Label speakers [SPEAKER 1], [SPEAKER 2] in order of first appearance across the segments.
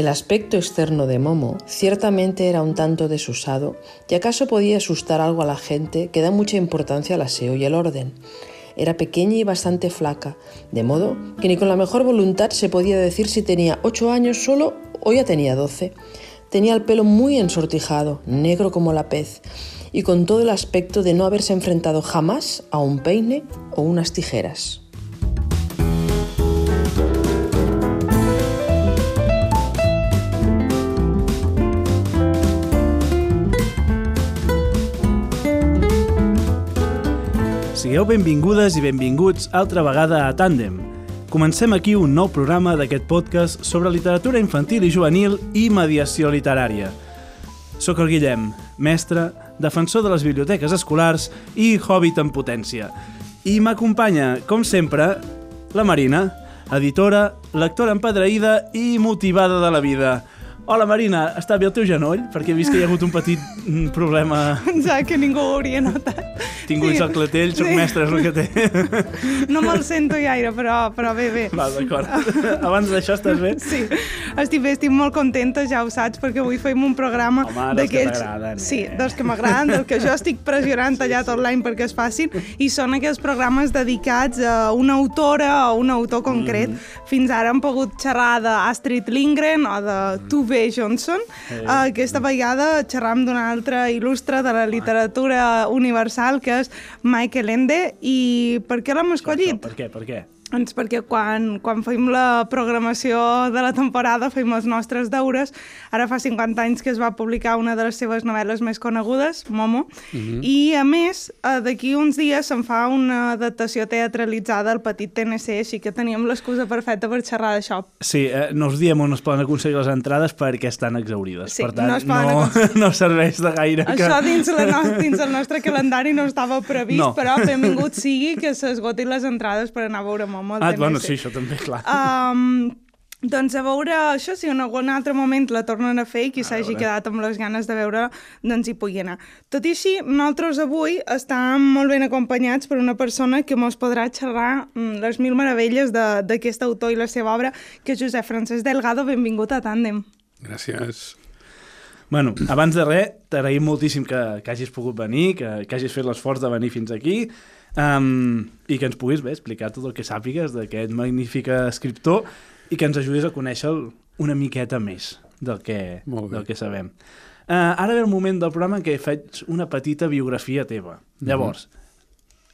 [SPEAKER 1] El aspecto externo de Momo ciertamente era un tanto desusado y acaso podía asustar algo a la gente que da mucha importancia al aseo y el orden. Era pequeña y bastante flaca, de modo que ni con la mejor voluntad se podía decir si tenía ocho años solo o ya tenía doce. Tenía el pelo muy ensortijado, negro como la pez, y con todo el aspecto de no haberse enfrentado jamás a un peine o unas tijeras.
[SPEAKER 2] Sigueu benvingudes i benvinguts altra vegada a Tàndem. Comencem aquí un nou programa d'aquest podcast sobre literatura infantil i juvenil i mediació literària. Soc el Guillem, mestre, defensor de les biblioteques escolars i hobbit en potència. I m'acompanya, com sempre, la Marina, editora, lectora empadreïda i motivada de la vida. Hola Marina, està bé el teu genoll? Perquè he vist que hi ha hagut un petit mm, problema.
[SPEAKER 3] Pensava que ningú ho hauria notat.
[SPEAKER 2] Tinguts
[SPEAKER 3] Sí.
[SPEAKER 2] el clatell, soc
[SPEAKER 3] Sí.
[SPEAKER 2] mestre, és el que té.
[SPEAKER 3] No me'l sento gaire, però, però bé, bé.
[SPEAKER 2] Val, d'acord. Abans d'això estàs bé?
[SPEAKER 3] Sí, estic bé, estic molt contenta, ja ho saps, perquè avui fem un programa
[SPEAKER 2] Home, dels que
[SPEAKER 3] d'aquells-
[SPEAKER 2] t'agraden,
[SPEAKER 3] Sí,
[SPEAKER 2] eh?
[SPEAKER 3] dels que m'agraden, dels que jo estic pressionant allà tot l'any perquè es facin, i són aquells programes dedicats a una autora o un autor concret.
[SPEAKER 2] Mm-hmm.
[SPEAKER 3] Fins ara hem pogut xerrar d'Astrid Lindgren o de Tove Johnson.
[SPEAKER 2] Eh.
[SPEAKER 3] Aquesta vegada xerram d'un altre il·lustre de la literatura universal, que és Michael Ende, i per què l'hem escollit?
[SPEAKER 2] Per què, per què?
[SPEAKER 3] Doncs perquè quan, quan fem la programació de la temporada, fem els nostres deures, ara fa 50 anys que es va publicar una de les seves novel·les més conegudes, Momo, i a més, eh, d'aquí uns dies se'n fa una adaptació teatralitzada al Petit TNC, així que teníem l'excusa perfecta per xerrar d'això.
[SPEAKER 2] Sí, eh, no us diem on es poden aconseguir les entrades perquè estan exaurides.
[SPEAKER 3] Sí,
[SPEAKER 2] per tant,
[SPEAKER 3] no es poden
[SPEAKER 2] no,
[SPEAKER 3] aconseguir.
[SPEAKER 2] no serveix de gaire.
[SPEAKER 3] Això
[SPEAKER 2] que...
[SPEAKER 3] dins, la no, dins el nostre calendari no estava previst,
[SPEAKER 2] No.
[SPEAKER 3] però benvingut sigui que s'esgotin les entrades per anar a veure Momo al
[SPEAKER 2] Ah,
[SPEAKER 3] TNC.
[SPEAKER 2] bueno, sí, això també, clar.
[SPEAKER 3] Um, doncs a veure això, si en algun altre moment la tornen a fer i qui s'hagi quedat amb les ganes de veure, doncs hi pugui anar. Tot i així, nosaltres avui estem molt ben acompanyats per una persona que mos podrà xerrar mm, les mil meravelles de- d'aquest autor i la seva obra, que és Josep Francesc Delgado. Benvingut a Tàndem.
[SPEAKER 4] Gràcies.
[SPEAKER 2] Bueno, abans de res, t'agraïm moltíssim que, que hagis pogut venir, que, que hagis fet l'esforç de venir fins aquí um, i que ens puguis bé explicar tot el que sàpigues d'aquest magnífic escriptor i que ens ajudis a conèixer una miqueta més del que, del que sabem. Uh, ara ve el moment del programa en què faig una petita biografia teva. Llavors,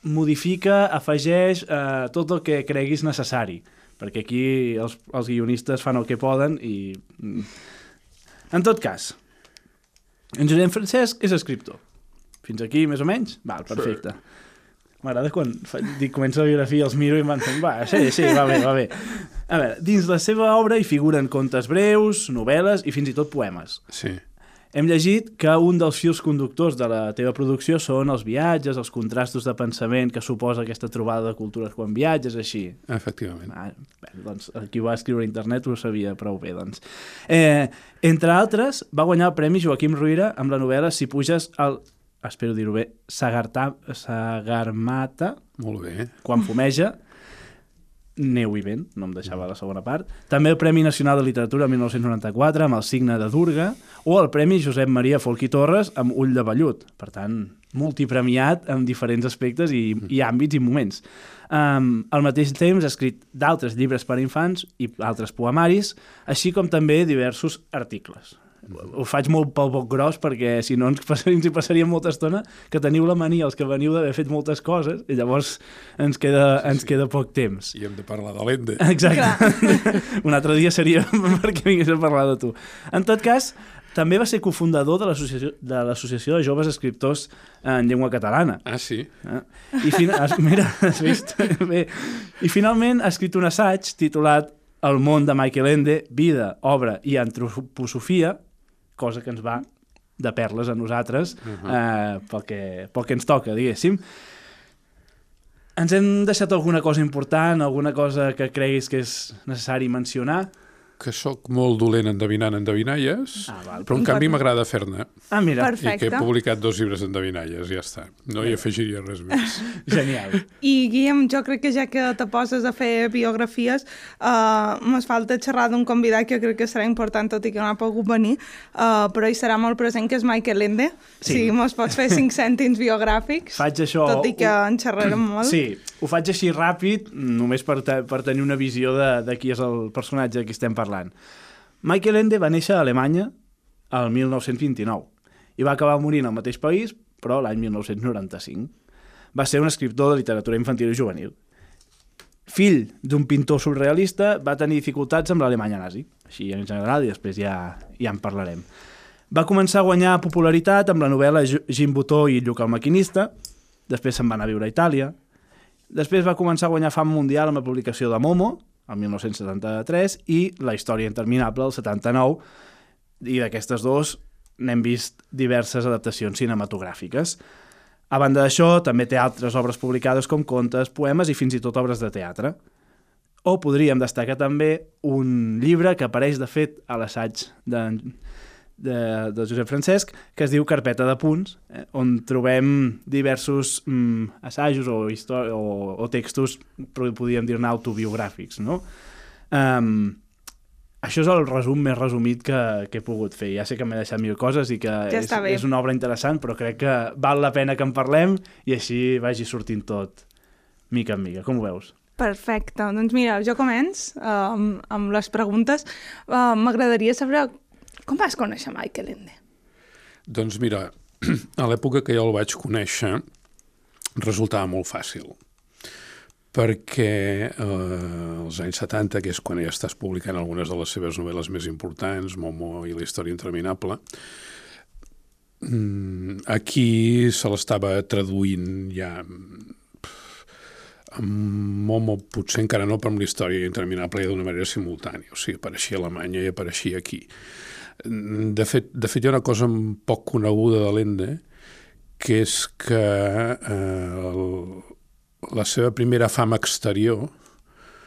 [SPEAKER 2] modifica, afegeix uh, tot el que creguis necessari, perquè aquí els, els guionistes fan el que poden i... mm. En tot cas, en Josep Francesc és escriptor. Fins aquí, més o menys? Val, perfecte. M'agrada quan fa, dic, comença la biografia, els miro i van fent, va, sí, sí, va bé, va bé. A veure, dins la seva obra hi figuren contes breus, novel·les i fins i tot poemes.
[SPEAKER 4] Sí.
[SPEAKER 2] Hem llegit que un dels fils conductors de la teva producció són els viatges, els contrastos de pensament que suposa aquesta trobada de cultures quan viatges, així.
[SPEAKER 4] Efectivament.
[SPEAKER 2] Ah, bé, doncs qui va escriure a internet ho sabia prou bé, doncs. Eh, entre altres, va guanyar el Premi Joaquim Ruïra amb la novel·la Si puges al... Espero dir-ho bé, Sagarta, Sagarmata,
[SPEAKER 4] Molt bé.
[SPEAKER 2] quan fumeja, Neu i vent, no em deixava la segona part. També el Premi Nacional de Literatura 1994 amb el signe de Durga o el Premi Josep Maria Folquí Torres amb Ull de Vellut. Per tant, multipremiat en diferents aspectes i, i àmbits i moments. Um, al mateix temps ha escrit d'altres llibres per a infants i altres poemaris, així com també diversos articles. Ho faig molt pel poc gros perquè si no ens, passaria, ens hi passaria molta estona que teniu la mania els que veniu d'haver fet moltes coses i llavors ens queda, ens queda poc temps.
[SPEAKER 4] I hem de parlar de l'Ende.
[SPEAKER 2] Exacte. Un altre dia seria perquè vingués a parlar de tu. En tot cas, també va ser cofundador de l'Associació de, de Joves Escriptors en Llengua Catalana.
[SPEAKER 4] Ah, sí?
[SPEAKER 2] Eh? I fin... has- Mira, has vist? Bé. I finalment ha escrit un assaig titulat El món de Michael Ende, vida, obra i antroposofia, cosa que ens va de perles a nosaltres uh
[SPEAKER 4] Uh-huh.
[SPEAKER 2] -huh. eh, pel, que, pel que ens toca, diguéssim. Ens hem deixat alguna cosa important, alguna cosa que creguis que és necessari mencionar?
[SPEAKER 4] Que sóc molt dolent endevinant endevinalles,
[SPEAKER 2] Ah, val.
[SPEAKER 4] però en canvi m'agrada fer-ne.
[SPEAKER 2] Ah, mira,
[SPEAKER 4] I que he
[SPEAKER 3] Perfecte.
[SPEAKER 4] publicat dos llibres d'endevinalles, ja està. No hi afegiria res més.
[SPEAKER 2] genial.
[SPEAKER 3] I Guillem, jo crec que ja que te poses a fer biografies, uh, mos falta xerrar d'un convidat que jo crec que serà important, tot i que no ha pogut venir, uh, però hi serà molt present, que és Michael Ende.
[SPEAKER 2] Sí.
[SPEAKER 3] Si mos pots fer cinc cèntims biogràfics,
[SPEAKER 2] Faig això...
[SPEAKER 3] tot i que en xerrarem molt.
[SPEAKER 2] Sí, ho faig així ràpid, només per, te per tenir una visió de, de qui és el personatge qui estem parlant. Michael Ende va néixer a Alemanya el 1929 i va acabar morint al mateix país, però l'any 1995. Va ser un escriptor de literatura infantil i juvenil. Fill d'un pintor surrealista, va tenir dificultats amb l'Alemanya nazi, així en general, i després ja, ja en parlarem. Va començar a guanyar popularitat amb la novel·la Jim Butó i Lluc el maquinista, després se'n va anar a viure a Itàlia, després va començar a guanyar fam mundial amb la publicació de Momo, el 1973, i La història interminable, el 79, i d'aquestes dues n'hem vist diverses adaptacions cinematogràfiques. A banda d'això, també té altres obres publicades com contes, poemes i fins i tot obres de teatre. O podríem destacar també un llibre que apareix, de fet, a l'assaig de, de, de Josep Francesc, que es diu Carpeta de punts, eh, on trobem diversos mm, assajos o, o, o textos, però podríem dir-ne autobiogràfics, no? Um, això és el resum més resumit que, que he pogut fer. Ja sé que m'he deixat mil coses i que
[SPEAKER 3] Ja
[SPEAKER 2] és,
[SPEAKER 3] bé.
[SPEAKER 2] és una obra interessant, però crec que val la pena que en parlem i així vagi sortint tot mica en mica. Com ho veus?
[SPEAKER 3] Perfecte. Doncs mira, jo començ uh, amb, amb les preguntes. Uh, M'agradaria saber com vas conèixer Michael Ende?
[SPEAKER 4] Doncs mira, a l'època que jo el vaig conèixer resultava molt fàcil perquè eh, als anys 70, que és quan ja estàs publicant algunes de les seves novel·les més importants, Momo i la història interminable, mm, aquí se l'estava traduint ja Momo potser encara no, però amb la història interminable ja d'una manera simultània, o sigui, apareixia a Alemanya i apareixia aquí. De fet, de fet, hi ha una cosa poc coneguda de l'Ende, que és que eh, el, la seva primera fama exterior,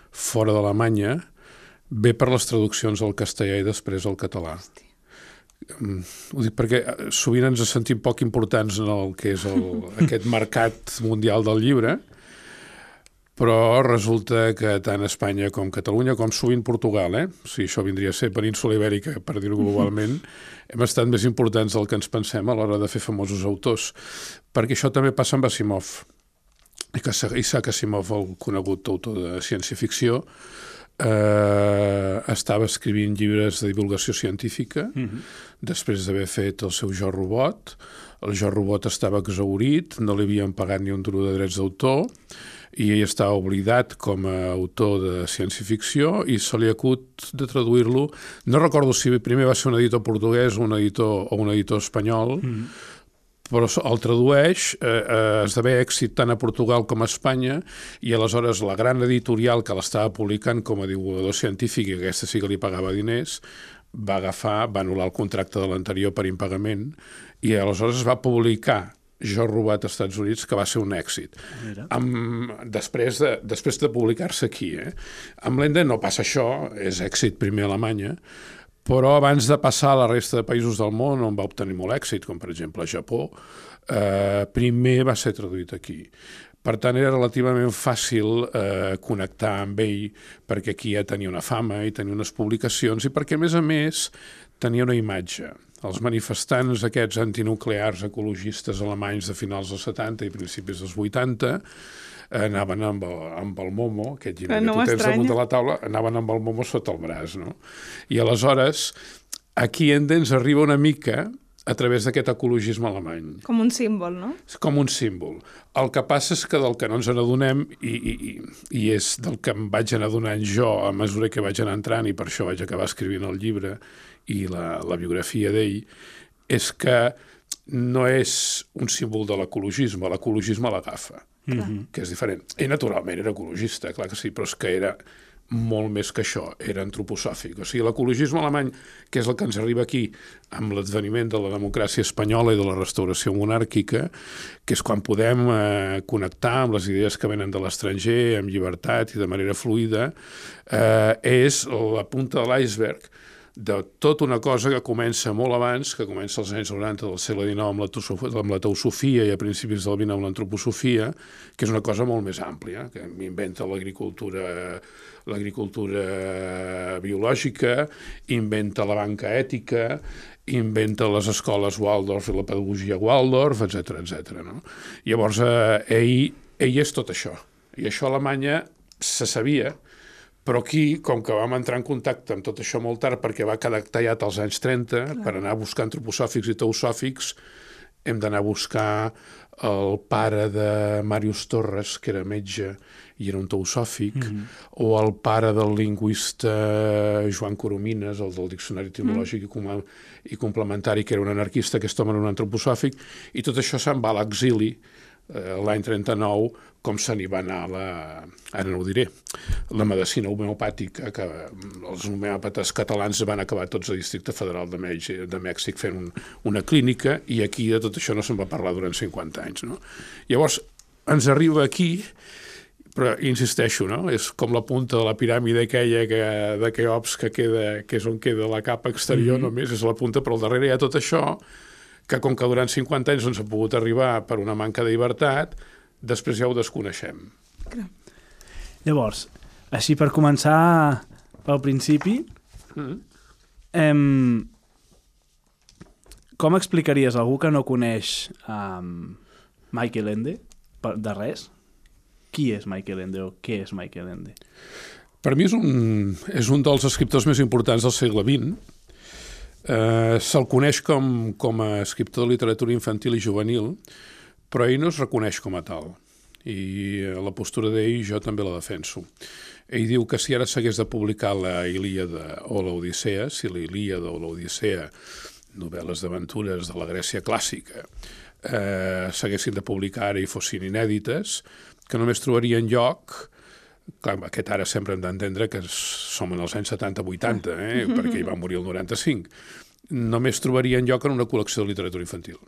[SPEAKER 4] fora d'Alemanya, ve per les traduccions al castellà i després al català. Mm, Ho dic perquè eh, sovint ens sentim poc importants en el que és el, aquest mercat mundial del llibre, però resulta que tant Espanya com Catalunya, com sovint Portugal, eh? sigui, això vindria a ser península ibèrica, per dir-ho globalment, hem estat més importants del que ens pensem a l'hora de fer famosos autors, perquè això també passa amb Asimov. I que Isaac Asimov, el conegut autor de ciència-ficció, eh, estava escrivint llibres de divulgació científica mm -hmm. després d'haver fet el seu Jo Robot. El Jo Robot estava exaurit, no li havien pagat ni un duro de drets d'autor i ell estava oblidat com a autor de ciència-ficció i se li acut de traduir-lo. No recordo si primer va ser un editor portuguès o un editor, o un editor espanyol, mm però el tradueix, eh, eh, esdevé èxit tant a Portugal com a Espanya, i aleshores la gran editorial que l'estava publicant com a divulgador científic, i aquesta sí que li pagava diners, va agafar, va anul·lar el contracte de l'anterior per impagament, i aleshores es va publicar jo robat als Estats Units, que va ser un èxit. Amb, després de, després de publicar-se aquí. Eh? Amb l'Ende no passa això, és èxit primer a Alemanya, però abans de passar a la resta de països del món on va obtenir molt èxit, com per exemple a Japó, eh, primer va ser traduït aquí. Per tant, era relativament fàcil eh, connectar amb ell perquè aquí ja tenia una fama i tenia unes publicacions i perquè, a més a més, tenia una imatge. Els manifestants aquests antinuclears ecologistes alemanys de finals dels 70 i principis dels 80 anaven amb el, amb el momo, aquest llibre
[SPEAKER 3] Que no
[SPEAKER 4] que tu tens damunt de la taula, anaven amb el momo sota el braç, no? I aleshores, aquí Ende ens arriba una mica a través d'aquest ecologisme alemany
[SPEAKER 3] Com un símbol, no?
[SPEAKER 4] com un símbol. El que passa és que del que no ens n'adonem, i, i, i, és del que em vaig anar adonant jo a mesura que vaig anar entrant, i per això vaig acabar escrivint el llibre i la, la biografia d'ell, és que no és un símbol de l'ecologisme, l'ecologisme l'agafa, mm -hmm. que és diferent. Ell naturalment era ecologista, clar que sí, però és que era molt més que això, era antroposòfic. O sigui, l'ecologisme alemany, que és el que ens arriba aquí amb l'adveniment de la democràcia espanyola i de la restauració monàrquica, que és quan podem eh, connectar amb les idees que venen de l'estranger, amb llibertat i de manera fluida, eh, és la punta de l'iceberg de tota una cosa que comença molt abans, que comença als anys 90 del segle XIX amb la, amb la teosofia i a principis del XX amb l'antroposofia, que és una cosa molt més àmplia, que inventa l'agricultura l'agricultura biològica, inventa la banca ètica, inventa les escoles Waldorf i la pedagogia Waldorf, etc etc. No? Llavors, eh, ell, ell és tot això. I això a Alemanya se sabia, però aquí, com que vam entrar en contacte amb tot això molt tard, perquè va quedar tallat als anys 30, Clar. per anar a buscar antroposòfics i teosòfics, hem d'anar a buscar el pare de Màrius Torres, que era metge i era un teosòfic, mm -hmm. o el pare del lingüista Joan Coromines, el del Diccionari Etimològic mm -hmm. i, complementari, que era un anarquista, aquest home era un antroposòfic, i tot això se'n va a l'exili l'any 39, com se n'hi va anar la, ara no ho diré, la medicina homeopàtica, que els homeòpates catalans van acabar tots al Districte Federal de, de Mèxic fent un, una clínica, i aquí de tot això no se'n va parlar durant 50 anys. No? Llavors, ens arriba aquí però insisteixo, no? és com la punta de la piràmide aquella que, de Keops que, queda, que és on queda la capa exterior mm -hmm. només, és la punta, però al darrere hi ha tot això que com que durant 50 anys no s'ha pogut arribar per una manca de llibertat, després ja ho desconeixem.
[SPEAKER 2] Llavors, així per començar pel principi, mm -hmm. em... com explicaries a algú que no coneix um, Michael Ende de res? Qui és Michael Ende o què és Michael Ende?
[SPEAKER 4] Per mi és un, és un dels escriptors més importants del segle XX. Eh, Se'l coneix com, com a escriptor de literatura infantil i juvenil, però ell no es reconeix com a tal. I la postura d'ell jo també la defenso. Ell diu que si ara s'hagués de publicar la Ilíada o l'Odissea, si la Ilíada o l'Odissea, novel·les d'aventures de la Grècia clàssica, eh, s'haguessin de publicar ara i fossin inèdites, que només trobarien lloc clar, aquest ara sempre hem d'entendre que som en els anys 70-80, eh? perquè hi va morir el 95, només trobarien lloc en una col·lecció de literatura infantil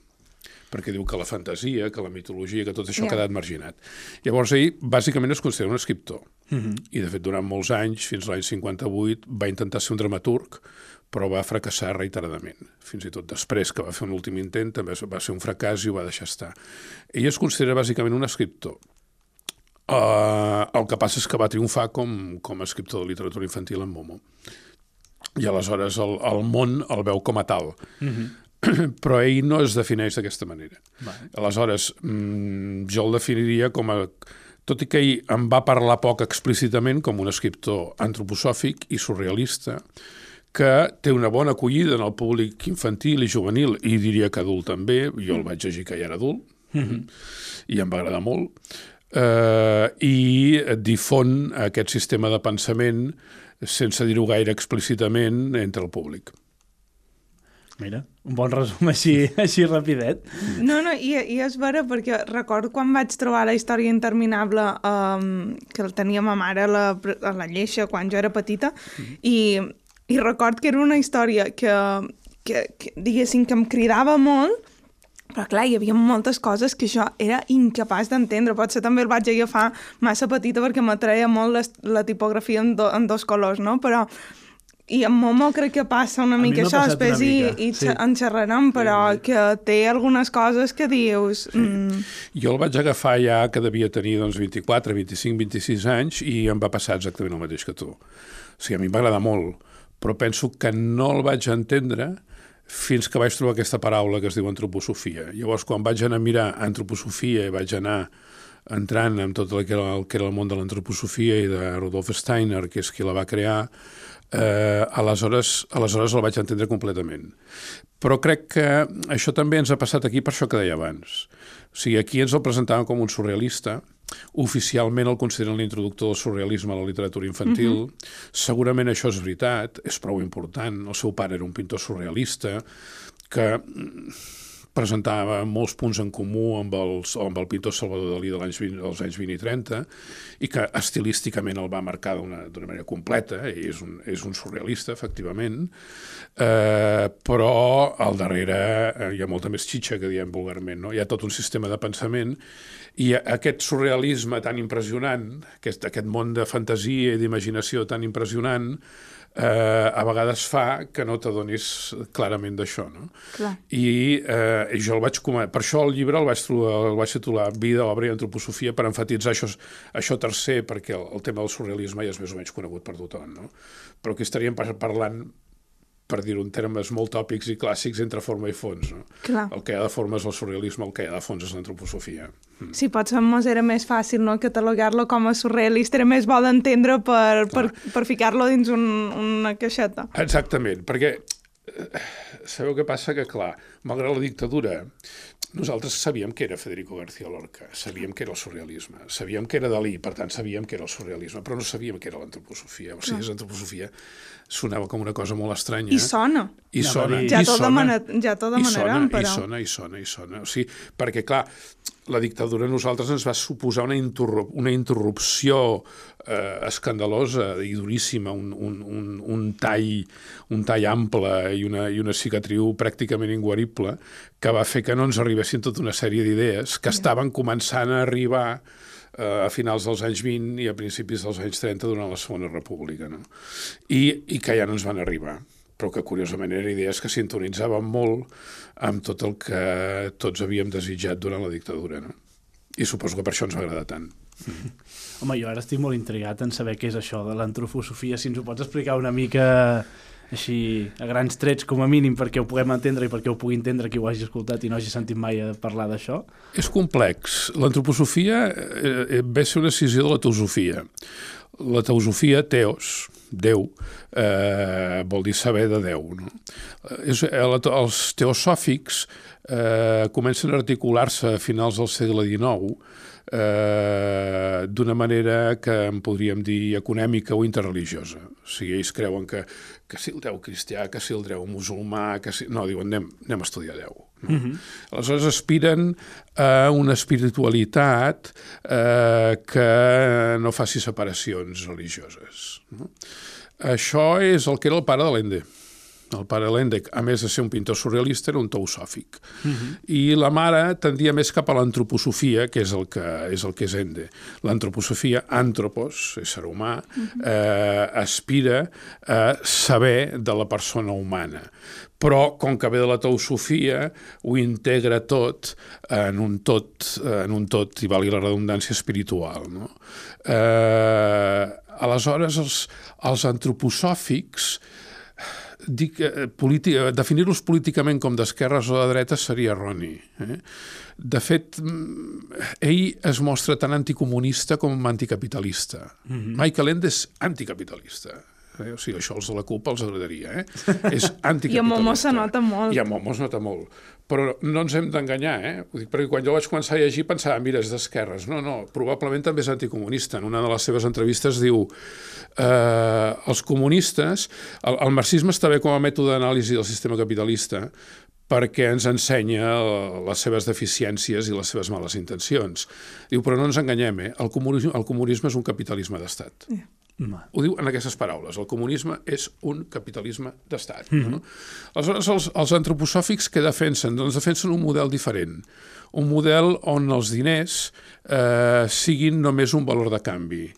[SPEAKER 4] perquè diu que la fantasia, que la mitologia, que tot això yeah. ha quedat marginat. Llavors ell, bàsicament, es considera un escriptor. Uh -huh. I, de fet, durant molts anys, fins l'any 58, va intentar ser un dramaturg, però va fracassar reiteradament. Fins i tot després que va fer un últim intent, també va ser un fracàs i ho va deixar estar. Ell es considera bàsicament un escriptor, Uh, el que passa és que va triomfar com, com a escriptor de literatura infantil en Momo. I aleshores el, el món el veu com a tal. Mm -hmm. Però ell no es defineix d'aquesta manera. Vale. Aleshores, mm, jo el definiria com a... Tot i que ell em va parlar poc explícitament com un escriptor antroposòfic i surrealista, que té una bona acollida en el públic infantil i juvenil, i diria que adult també, jo el vaig llegir que ja era adult, mm -hmm. i em va agradar molt, eh, i difon aquest sistema de pensament sense dir-ho gaire explícitament entre el públic.
[SPEAKER 2] Mira, un bon resum així, així rapidet.
[SPEAKER 3] No, no, i, i és vera, perquè recordo quan vaig trobar la història interminable um, que el tenia ma mare a la, a la lleixa quan jo era petita, mm. i, i record que era una història que, que, que diguéssim, que em cridava molt, però clar, hi havia moltes coses que jo era incapaç d'entendre. Potser també el vaig agafar massa petita perquè m'atreia molt les, la tipografia en, do, en dos colors, no? Però i amb Momo crec que passa una mica això, després i, i sí. en xerrarem, però sí. que té algunes coses que dius... Sí. Mm.
[SPEAKER 4] Jo el vaig agafar ja que devia tenir doncs, 24, 25, 26 anys i em va passar exactament el mateix que tu. O sigui, a mi em va agradar molt, però penso que no el vaig entendre fins que vaig trobar aquesta paraula que es diu antroposofia. Llavors, quan vaig anar a mirar antroposofia i vaig anar entrant en tot el que era el, que era el món de l'antroposofia i de Rudolf Steiner, que és qui la va crear, eh, aleshores, aleshores el vaig entendre completament. Però crec que això també ens ha passat aquí per això que deia abans. O sigui, aquí ens el presentaven com un surrealista, oficialment el consideren l'introductor del surrealisme a la literatura infantil. Mm -hmm. Segurament això és veritat, és prou important. El seu pare era un pintor surrealista que presentava molts punts en comú amb, els, amb el pintor Salvador Dalí de l'any 20, dels anys 20 i 30 i que estilísticament el va marcar d'una manera completa, i és un, és un surrealista, efectivament, eh, però al darrere eh, hi ha molta més xitxa que diem vulgarment, no? hi ha tot un sistema de pensament i aquest surrealisme tan impressionant, aquest, aquest món de fantasia i d'imaginació tan impressionant, eh, a vegades fa que no t'adonis clarament d'això, no?
[SPEAKER 3] Clar.
[SPEAKER 4] I, eh, jo el vaig comentar, per això el llibre el vaig, el vaig titular Vida, obra i antroposofia per enfatitzar això, això tercer, perquè el, el tema del surrealisme ja és més o menys conegut per tothom, no? Però aquí estaríem parlant per dir-ho en termes molt tòpics i clàssics, entre forma i fons. No?
[SPEAKER 3] Clar.
[SPEAKER 4] El que hi ha de forma és el surrealisme, el que hi ha de fons és l'antroposofia.
[SPEAKER 3] Mm. Sí, potser mos era més fàcil no? catalogar-lo com a surrealista, era més bo d'entendre per, per, per ficar-lo dins un, una caixeta.
[SPEAKER 4] Exactament, perquè eh, sabeu què passa? Que, clar, malgrat la dictadura, nosaltres sabíem que era Federico García Lorca, sabíem que era el surrealisme, sabíem que era Dalí, per tant sabíem que era el surrealisme, però no sabíem que era l'antroposofia. O sigui, no. l'antroposofia sonava com una cosa molt estranya.
[SPEAKER 3] I sona.
[SPEAKER 4] I sona.
[SPEAKER 3] Ja
[SPEAKER 4] t'ho
[SPEAKER 3] demana, ja demanarem,
[SPEAKER 4] però... I sona, i sona, i sona. O sigui, perquè, clar, la dictadura a nosaltres ens va suposar una, interrup una interrupció eh, escandalosa i duríssima, un, un, un, un, tall, un tall ample i una, i una cicatriu pràcticament inguarible que va fer que no ens arribessin tota una sèrie d'idees que estaven començant a arribar eh, a finals dels anys 20 i a principis dels anys 30 durant la Segona República, no? I, i que ja no ens van arribar però que curiosament eren idees que sintonitzaven molt amb tot el que tots havíem desitjat durant la dictadura. No? I suposo que per això ens va agradar tant. Mm -hmm.
[SPEAKER 2] Home, jo ara estic molt intrigat en saber què és això de l'antrofosofia, si ens ho pots explicar una mica així a grans trets com a mínim perquè ho puguem entendre i perquè ho pugui entendre qui ho hagi escoltat i no hagi sentit mai a parlar d'això?
[SPEAKER 4] És complex. L'antroposofia eh, eh, ve ser una decisió de la teosofia. La teosofia, teos, Déu, eh, vol dir saber de Déu. No? És, els teosòfics eh, comencen a articular-se a finals del segle XIX eh, d'una manera que en podríem dir econòmica o interreligiosa. O sigui, ells creuen que, que si el Déu cristià, que si el Déu musulmà, que si... No, diuen, anem, anem a estudiar Déu. No? Uh -huh. Aleshores aspiren a una espiritualitat eh, que no faci separacions religioses. No? Això és el que era el pare de l'Ende. El pare Lendek, a més de ser un pintor surrealista, era un teosòfic. Uh mhm. -huh. I la mare tendia més cap a l'antroposofia, que és el que és, el que és Ende. L'antroposofia, antropos, ésser humà, uh mhm. -huh. eh, aspira a saber de la persona humana. Però, com que ve de la teosofia, ho integra tot en un tot, en un tot i valgui la redundància espiritual. No? Eh, aleshores, els, els antroposòfics dic, eh, definir-los políticament com d'esquerres o de dretes seria erroni. Eh? De fet, mm, ell es mostra tan anticomunista com anticapitalista. Mm -hmm. Michael Ende és anticapitalista. Eh? O sigui, això els de la CUP els agradaria. Eh? És anticapitalista.
[SPEAKER 3] I a Momo se nota molt.
[SPEAKER 4] I a Momo es nota molt. Però no ens hem d'enganyar, eh? Ho dic perquè quan jo vaig començar a llegir pensava, mira, és d'esquerres. No, no, probablement també és anticomunista. En una de les seves entrevistes diu eh, els comunistes, el, el marxisme està bé com a mètode d'anàlisi del sistema capitalista, perquè ens ensenya les seves deficiències i les seves males intencions. Diu, però no ens enganyem, eh? el, comunisme, el comunisme és un capitalisme d'estat. Yeah. Ho diu en aquestes paraules. El comunisme és un capitalisme d'estat. Mm -hmm. no? Aleshores, els, els antroposòfics que defensen? Doncs defensen un model diferent. Un model on els diners eh, siguin només un valor de canvi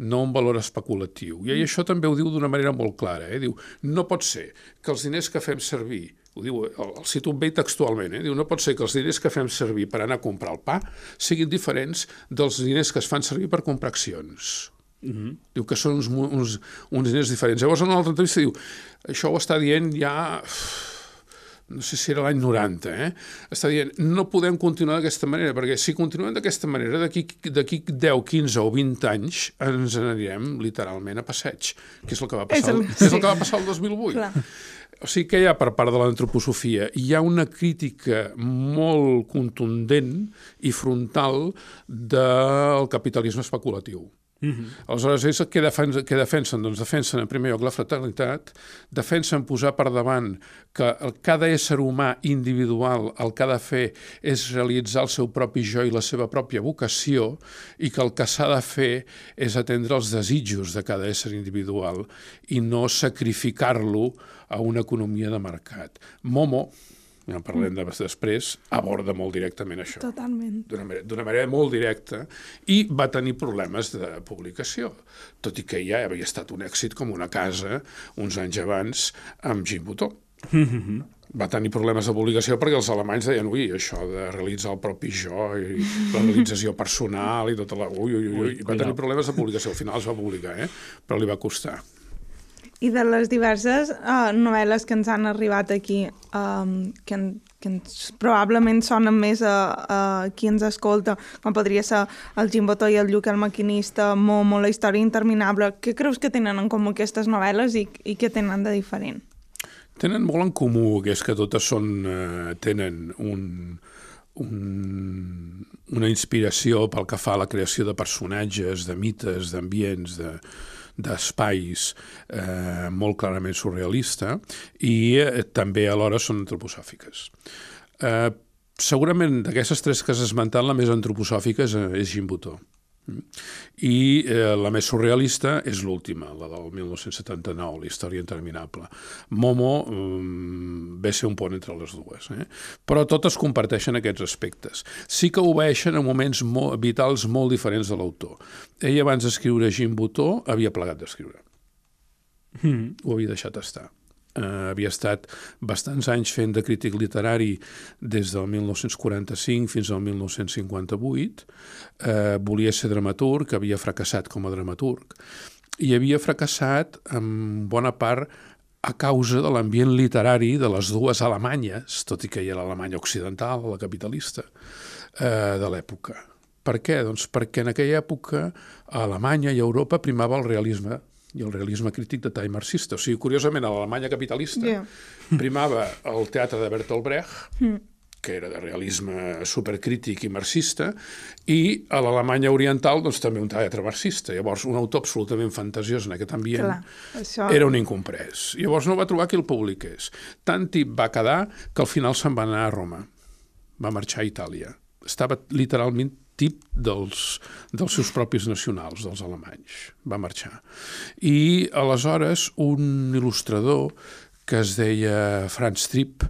[SPEAKER 4] no un valor especulatiu. I això també ho diu d'una manera molt clara. Eh? Diu, no pot ser que els diners que fem servir ho diu, el, el cito bé textualment, eh? diu, no pot ser que els diners que fem servir per anar a comprar el pa siguin diferents dels diners que es fan servir per comprar accions. Uh -huh. Diu que són uns, uns, uns diners diferents. Llavors, en una altra entrevista diu, això ho està dient ja no sé si era l'any 90, eh? està dient, no podem continuar d'aquesta manera, perquè si continuem d'aquesta manera, d'aquí 10, 15 o 20 anys ens anirem literalment a passeig, que és el que va passar, és el, sí. és el, que va passar el 2008. Clar. O sigui, què hi ha per part de l'antroposofia? Hi ha una crítica molt contundent i frontal del capitalisme especulatiu. Mm -hmm. Aleshores, ells què defensen, què defensen? Doncs defensen, en primer lloc, la fraternitat, defensen posar per davant que el, cada ésser humà individual el que ha de fer és realitzar el seu propi jo i la seva pròpia vocació i que el que s'ha de fer és atendre els desitjos de cada ésser individual i no sacrificar-lo a una economia de mercat. Momo, ja en parlem de, després, aborda molt directament això.
[SPEAKER 3] Totalment.
[SPEAKER 4] D'una manera, manera molt directa, i va tenir problemes de publicació, tot i que ja havia estat un èxit com una casa uns anys abans amb Jim Butó. va tenir problemes de publicació perquè els alemanys deien ui, això de realitzar el propi jo i la realització personal i tota la... Ui, ui, ui, ui. va tenir problemes de publicació, al final es va publicar, eh? però li va costar.
[SPEAKER 3] I de les diverses uh, novel·les que ens han arribat aquí, um, que, en, que ens, probablement sonen més a, a qui ens escolta, com podria ser el Botó i el Lluc el maquinista, Momo, la història interminable, què creus que tenen en comú aquestes novel·les i, i què tenen de diferent?
[SPEAKER 4] Tenen molt en comú, que és que totes són, uh, tenen un, un, una inspiració pel que fa a la creació de personatges, de mites, d'ambients, de, d'espais eh, molt clarament surrealista i eh, també alhora són antroposòfiques. Eh, segurament d'aquestes tres que has esmentat, la més antroposòfica és, és Gimbutó. I eh, la més surrealista és l'última, la del 1979, la història interminable. Momo um, ve ser un pont entre les dues, eh? però totes comparteixen aquests aspectes. Sí que obeeixen a moments molt, vitals molt diferents de l'autor. Ell abans d'escriure Jim Butó havia plegat d'escriure. Mm. Ho havia deixat estar eh, havia estat bastants anys fent de crític literari des del 1945 fins al 1958, eh, volia ser dramaturg, havia fracassat com a dramaturg, i havia fracassat en bona part a causa de l'ambient literari de les dues Alemanyes, tot i que hi era l'Alemanya occidental, la capitalista, eh, de l'època. Per què? Doncs perquè en aquella època a Alemanya i a Europa primava el realisme i el realisme crític de tall marxista. O sigui, curiosament, a l'Alemanya capitalista yeah. primava el teatre de Bertolt Brecht, mm. que era de realisme supercrític i marxista, i a l'Alemanya oriental doncs, també un teatre marxista. Llavors, un autor absolutament fantasiós en aquest ambient Clar, això... era un incomprès. Llavors no va trobar qui el publiqués. Tant hi va quedar que al final se'n va anar a Roma. Va marxar a Itàlia. Estava literalment tip dels, dels seus propis nacionals, dels alemanys. Va marxar. I aleshores un il·lustrador que es deia Franz Tripp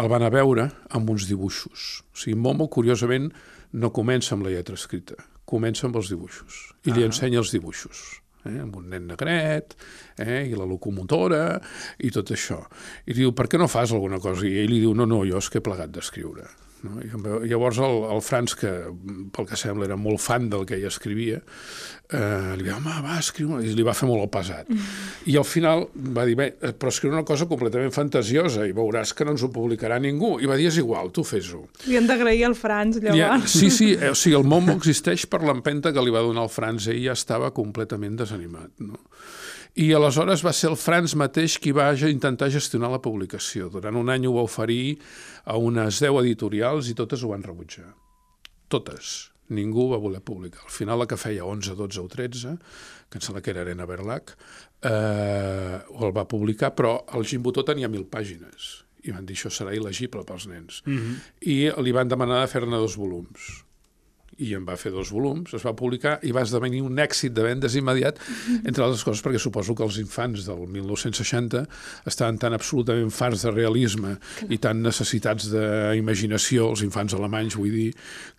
[SPEAKER 4] el van a veure amb uns dibuixos. O sigui, Momo, curiosament, no comença amb la lletra escrita, comença amb els dibuixos i li ah. ensenya els dibuixos eh, amb un nen negret, eh, i la locomotora, i tot això. I diu, per què no fas alguna cosa? I ell li diu, no, no, jo és que he plegat d'escriure. No? I llavors el, el Franz, que pel que sembla era molt fan del que ell escrivia, eh, li va dir, home, va, escriure, i li va fer molt el pesat. Mm. I al final va dir, bé, però escriure una cosa completament fantasiosa i veuràs que no ens ho publicarà ningú. I va dir, és igual, tu fes-ho.
[SPEAKER 3] Li han d'agrair al Franz, llavors. Ja,
[SPEAKER 4] sí, sí, eh, o sigui, el Momo existeix per l'empenta que li va donar el Franz, ell ja estava completament desanimat. No? I aleshores va ser el Franz mateix qui va intentar gestionar la publicació. Durant un any ho va oferir a unes 10 editorials i totes ho van rebutjar. Totes. Ningú va voler publicar. Al final la que feia 11, 12 o 13, que em sembla que era Arena Berlac, eh, el va publicar, però el Gimbutó tenia mil pàgines i van dir això serà il·legible pels nens. Mm -hmm. I li van demanar de fer-ne dos volums i en va fer dos volums, es va publicar i va esdevenir un èxit de vendes immediat, entre altres coses perquè suposo que els infants del 1960 estaven tan absolutament farts de realisme i tan necessitats d'imaginació, els infants alemanys, vull dir,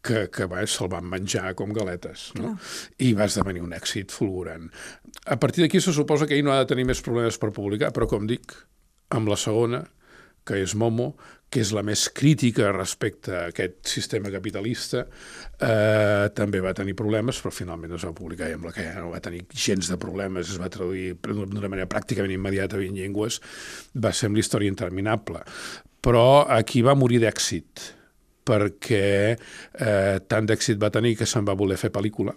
[SPEAKER 4] que, que se'l van menjar com galetes. No? I va esdevenir un èxit fulgurant. A partir d'aquí se suposa que ell no ha de tenir més problemes per publicar, però com dic, amb la segona, que és Momo, que és la més crítica respecte a aquest sistema capitalista, eh, també va tenir problemes, però finalment es va publicar i amb la que no va tenir gens de problemes, es va traduir d'una manera pràcticament immediata a 20 llengües, va ser amb l'història interminable. Però aquí va morir d'èxit, perquè eh, tant d'èxit va tenir que se'n va voler fer pel·lícula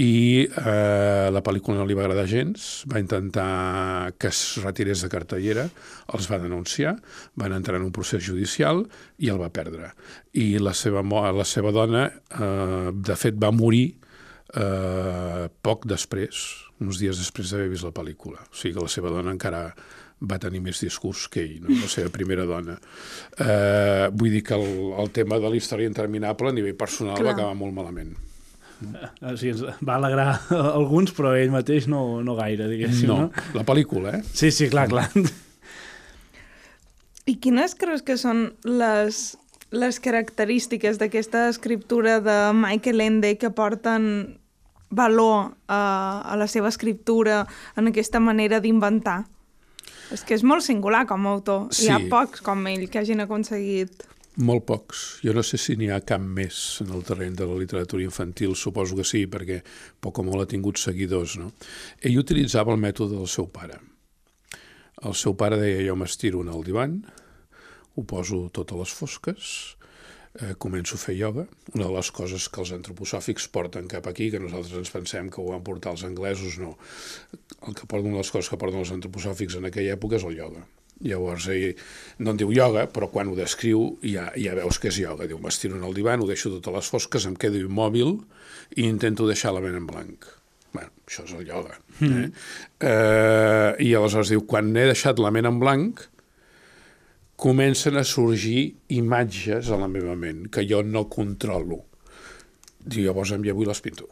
[SPEAKER 4] i eh, la pel·lícula no li va agradar gens, va intentar que es retirés de cartellera, els va denunciar, van entrar en un procés judicial i el va perdre. I la seva, la seva dona, eh, de fet, va morir eh, poc després, uns dies després d'haver vist la pel·lícula. O sigui que la seva dona encara va tenir més discurs que ell, no? la seva primera dona. Eh, vull dir que el, el tema de la història interminable a nivell personal
[SPEAKER 3] Clar.
[SPEAKER 4] va acabar molt malament.
[SPEAKER 2] O sigui, ens va alegrar alguns, però ell mateix no, no gaire, diguéssim. No.
[SPEAKER 4] No, la pel·lícula, eh?
[SPEAKER 2] Sí, sí, clar, clar.
[SPEAKER 3] I quines creus que són les, les característiques d'aquesta escriptura de Michael Ende que porten valor a, a la seva escriptura, en aquesta manera d'inventar? És que és molt singular com a autor.
[SPEAKER 4] Sí.
[SPEAKER 3] Hi ha pocs com ell que hagin aconseguit...
[SPEAKER 4] Molt pocs. Jo no sé si n'hi ha cap més en el terreny de la literatura infantil, suposo que sí, perquè poc o molt ha tingut seguidors, no? Ell utilitzava el mètode del seu pare. El seu pare deia, jo m'estiro en el divan, ho poso tot a les fosques, eh, començo a fer ioga. Una de les coses que els antroposòfics porten cap aquí, que nosaltres ens pensem que ho van portar els anglesos, no. El que porten, les coses que porten els antroposòfics en aquella època és el ioga. Llavors, ell no en diu ioga, però quan ho descriu ja, ja veus que és ioga. Diu, m'estiro en el divan, ho deixo tot a les fosques, em quedo immòbil i intento deixar la ment en blanc. bueno, això és el ioga. Eh? Eh, I aleshores diu, quan he deixat la ment en blanc, comencen a sorgir imatges a la meva ment que jo no controlo. Diu, llavors em llevo i les pinto.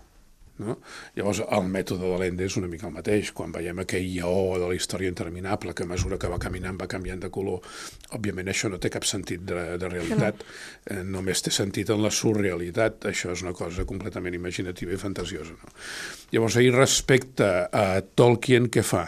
[SPEAKER 4] No? Llavors, el mètode de l'Ende és una mica el mateix. Quan veiem aquell lleó de la història interminable que a mesura que va caminant va canviant de color, òbviament això no té cap sentit de, de realitat, eh, només té sentit en la surrealitat. Això és una cosa completament imaginativa i fantasiosa. No? Llavors, ahir respecte a Tolkien, què fa?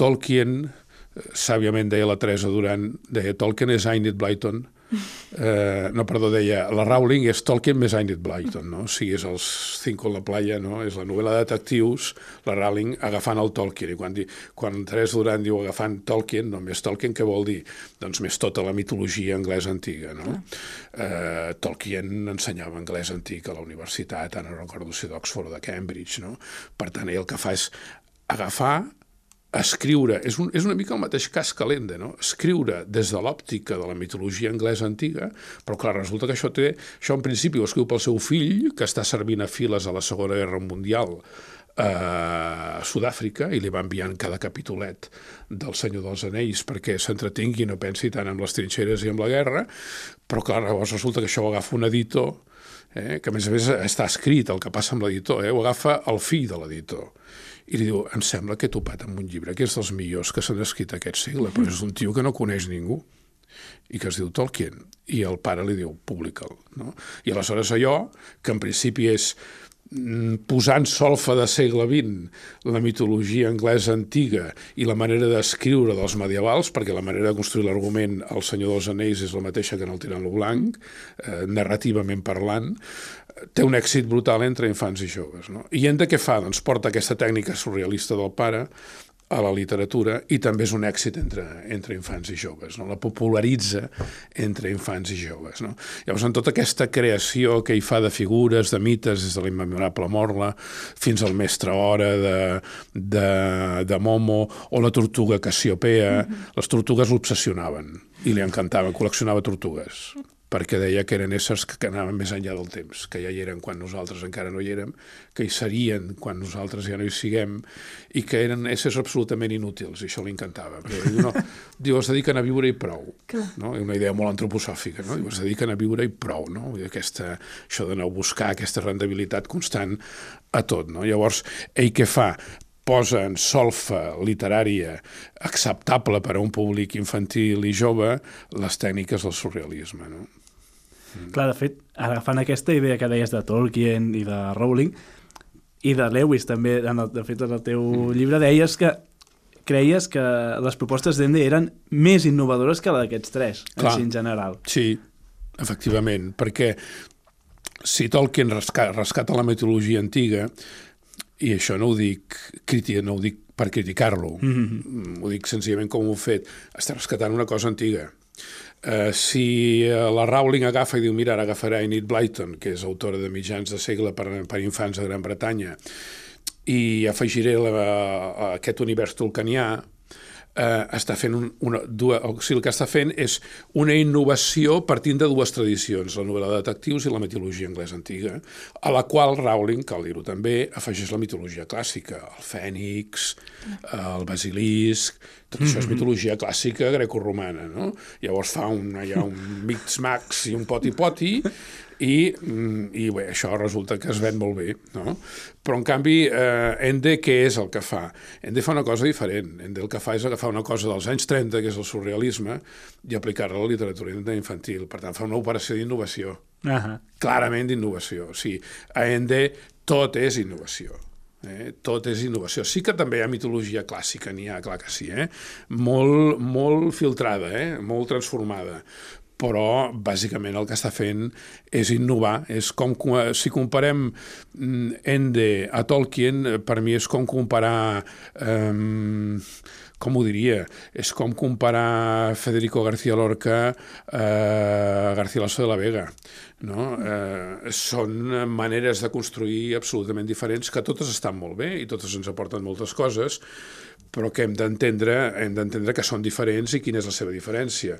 [SPEAKER 4] Tolkien, eh, sàviament deia la Teresa Duran, deia Tolkien és Enid Blyton, Eh, no, perdó, deia, la Rowling és Tolkien més Enid Blyton, no? O sigui, és els Cinco en la playa, no? És la novel·la de detectius, la Rowling agafant el Tolkien. I quan, di, quan Teresa Duran diu agafant Tolkien, no, més Tolkien què vol dir? Doncs més tota la mitologia anglesa antiga, no? Eh, Tolkien ensenyava anglès antic a la universitat, ara no recordo si d'Oxford o de Cambridge, no? Per tant, ell el que fa és agafar escriure, és, un, és una mica el mateix cas que l'Ende, no? escriure des de l'òptica de la mitologia anglesa antiga, però clar, resulta que això té, això en principi ho escriu pel seu fill, que està servint a files a la Segona Guerra Mundial a Sud-àfrica i li va enviant cada capitolet del Senyor dels Anells perquè s'entretingui i no pensi tant en les trinxeres i en la guerra, però clar, llavors resulta que això ho agafa un editor eh, que a més a més està escrit el que passa amb l'editor, eh, ho agafa el fill de l'editor i li diu, em sembla que he topat amb un llibre que és dels millors que s'han escrit aquest segle, però és un tio que no coneix ningú i que es diu Tolkien. I el pare li diu, publica'l. No? I aleshores allò, que en principi és mm, posant solfa de segle XX la mitologia anglesa antiga i la manera d'escriure dels medievals, perquè la manera de construir l'argument al Senyor dels Anells és la mateixa que en el Tirant lo Blanc, eh, narrativament parlant, té un èxit brutal entre infants i joves. No? I en de què fa? Doncs porta aquesta tècnica surrealista del pare a la literatura i també és un èxit entre, entre infants i joves, no? la popularitza entre infants i joves. No? Llavors, en tota aquesta creació que hi fa de figures, de mites, des de l'immemorable Morla fins al mestre Hora de, de, de Momo o la tortuga Cassiopea, mm -hmm. les tortugues l'obsessionaven i li encantaven, col·leccionava tortugues perquè deia que eren éssers que anaven més enllà del temps, que ja hi eren quan nosaltres encara no hi érem, que hi serien quan nosaltres ja no hi siguem, i que eren éssers absolutament inútils, i això li encantava. Perquè diu, no, diu, es dediquen a viure i prou. No? És una idea molt antroposòfica, no? Diu, es dediquen a viure i prou, no? Dir, aquesta, això d'anar a buscar aquesta rendibilitat constant a tot, no? Llavors, ell què fa? posa en solfa literària acceptable per a un públic infantil i jove les tècniques del surrealisme. No?
[SPEAKER 2] Clar, de fet, agafant aquesta idea que deies de Tolkien i de Rowling, i de Lewis també, en el, de fet, en el teu mm. llibre, deies que creies que les propostes d'Ende eren més innovadores que la d'aquests tres,
[SPEAKER 4] Clar.
[SPEAKER 2] en general.
[SPEAKER 4] Sí, efectivament, perquè si Tolkien rescata, rescata la mitologia antiga, i això no ho dic, crítica, no ho dic per criticar-lo, mm -hmm. ho dic senzillament com ho he fet, està rescatant una cosa antiga. Uh, si uh, la Rowling agafa i diu, mira, ara agafarà Enid Blyton, que és autora de mitjans de segle per, per infants de Gran Bretanya, i afegiré la, a aquest univers tolkanià, eh, està fent un, una, dues, o sigui, el que està fent és una innovació partint de dues tradicions, la novel·la de detectius i la mitologia anglesa antiga, a la qual Rowling, cal dir-ho també, afegeix la mitologia clàssica, el fènix, el basilisc, tot això és mitologia clàssica grecorromana, no? Llavors fa un, hi ha un mix-max i un poti-poti i, mm, i bé, això resulta que es ven molt bé, no? Però, en canvi, eh, Ende què és el que fa? Ende fa una cosa diferent. Ende el que fa és agafar una cosa dels anys 30, que és el surrealisme, i aplicar-la a la literatura infantil. Per tant, fa una operació d'innovació.
[SPEAKER 2] Uh -huh.
[SPEAKER 4] Clarament d'innovació. O sigui, a Ende tot és innovació. Eh? Tot és innovació. Sí que també hi ha mitologia clàssica, n'hi ha, clar que sí, eh? molt, molt filtrada, eh? molt transformada però bàsicament el que està fent és innovar. És com, si comparem mm, Ende a Tolkien, per mi és com comparar... Eh, com ho diria? És com comparar Federico García Lorca a García Lasso de la Vega. No? Eh, són maneres de construir absolutament diferents que totes estan molt bé i totes ens aporten moltes coses, però que hem d'entendre hem d'entendre que són diferents i quina és la seva diferència.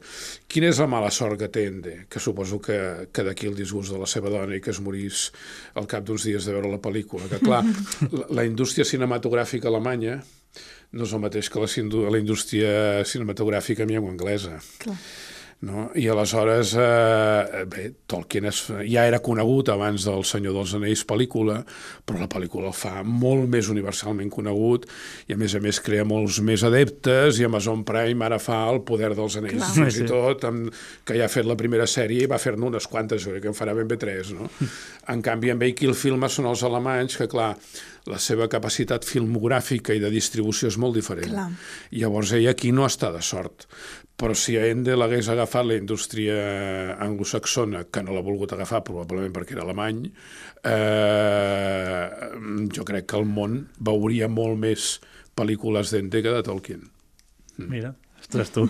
[SPEAKER 4] Quina és la mala sort que té Ende? Que suposo que, que d'aquí el disgust de la seva dona i que es morís al cap d'uns dies de veure la pel·lícula. Que clar, la, la indústria cinematogràfica alemanya no és el mateix que la, la indústria cinematogràfica en llengua anglesa. Clar. No? I aleshores, eh, bé, Tolkien és, ja era conegut abans del Senyor dels Anells pel·lícula, però la pel·lícula el fa molt més universalment conegut i a més a més crea molts més adeptes i Amazon Prime ara fa el poder dels anells, Clar. fins i tot, amb, que ja ha fet la primera sèrie i va fer-ne unes quantes, jo crec que en farà ben bé tres, no? En canvi, amb ell qui el filma són els alemanys, que clar, la seva capacitat filmogràfica i de distribució és molt diferent. Clar. Llavors ell aquí no està de sort. Però si a Ende l'hagués agafat la indústria anglosaxona, que no l'ha volgut agafar probablement perquè era alemany, eh, jo crec que el món veuria molt més pel·lícules d'Ende que de Tolkien.
[SPEAKER 2] Mira, ostres tu,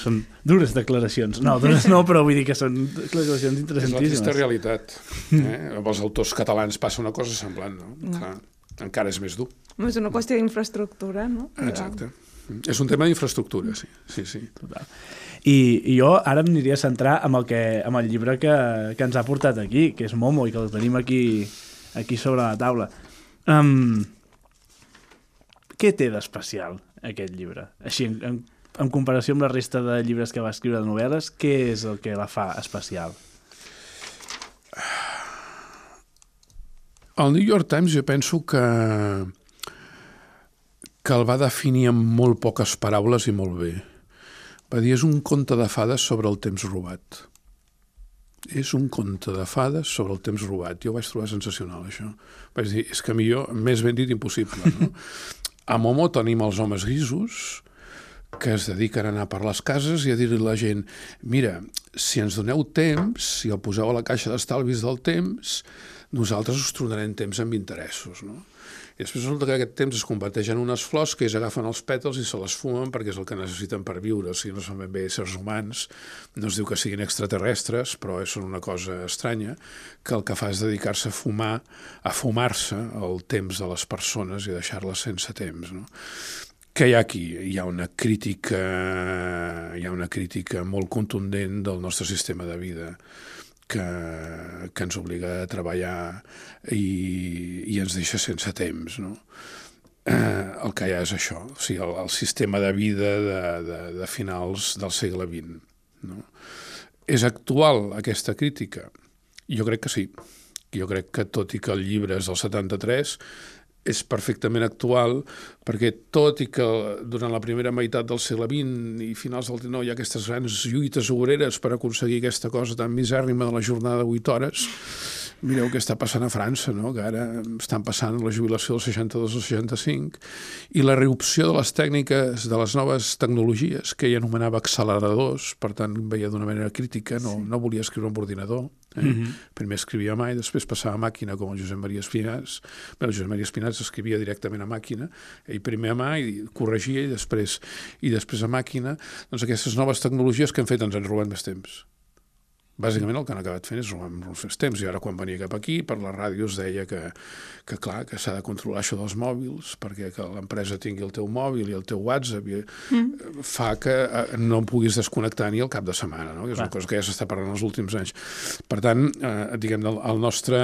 [SPEAKER 2] són dures declaracions. No, dures no, però vull dir que són declaracions interessantíssimes.
[SPEAKER 4] És la realitat. Eh? Amb els autors catalans passa una cosa semblant, no? no. Clar, encara és més dur.
[SPEAKER 3] És una qüestió d'infraestructura, no?
[SPEAKER 4] Exacte. És un tema d'infraestructura, sí. sí, sí.
[SPEAKER 2] Total. I, I jo ara em aniria a centrar amb el, que, amb el llibre que, que ens ha portat aquí, que és Momo, i que el tenim aquí, aquí sobre la taula. Um, què té d'especial aquest llibre? Així, en, en en comparació amb la resta de llibres que va escriure de novel·les, què és el que la fa especial?
[SPEAKER 4] El New York Times jo penso que que el va definir amb molt poques paraules i molt bé. Va dir, és un conte de fades sobre el temps robat. És un conte de fades sobre el temps robat. Jo ho vaig trobar sensacional, això. Vaig dir, és que millor, més ben dit, impossible. No? A Momo tenim els homes grisos, que es dediquen a anar per les cases i a dir-li a la gent mira, si ens doneu temps, si el poseu a la caixa d'estalvis del temps, nosaltres us tornarem temps amb interessos, no? I després resulta que aquest temps es converteix en unes flors que ells agafen els pètals i se les fumen perquè és el que necessiten per viure. O sigui, no són ben bé éssers humans, no es diu que siguin extraterrestres, però són una cosa estranya, que el que fa és dedicar-se a fumar, a fumar-se el temps de les persones i deixar-les sense temps. No? Que hi ha aquí? Hi ha una crítica, hi ha una crítica molt contundent del nostre sistema de vida que, que ens obliga a treballar i, i ens deixa sense temps, no? Eh, el que hi ha és això, o sigui, el, el sistema de vida de, de, de finals del segle XX. No? És actual aquesta crítica? Jo crec que sí. Jo crec que tot i que el llibre és del 73, és perfectament actual perquè tot i que durant la primera meitat del segle XX i finals del XIX hi ha aquestes grans lluites obreres per aconseguir aquesta cosa tan misèrrima de la jornada de 8 hores, mireu què està passant a França, no? que ara estan passant la jubilació del 62 al 65 i la reopció de les tècniques de les noves tecnologies que ell anomenava acceleradors, per tant veia d'una manera crítica, no, no volia escriure amb ordinador, Eh? Mm -hmm. Primer escrivia a mà i després passava a màquina, com el Josep Maria Espinàs. Bé, el Josep Maria Espinàs escrivia directament a màquina, ell primer a mà i corregia i després, i després a màquina. Doncs aquestes noves tecnologies que han fet ens han robat més temps. Bàsicament el que han acabat fent és robar-nos els temps. I ara quan venia cap aquí, per la ràdio es deia que, que clar, que s'ha de controlar això dels mòbils, perquè que l'empresa tingui el teu mòbil i el teu WhatsApp i, mm. fa que eh, no em puguis desconnectar ni al cap de setmana, no? que és clar. una cosa que ja s'està parlant els últims anys. Per tant, eh, diguem, el, el, nostre,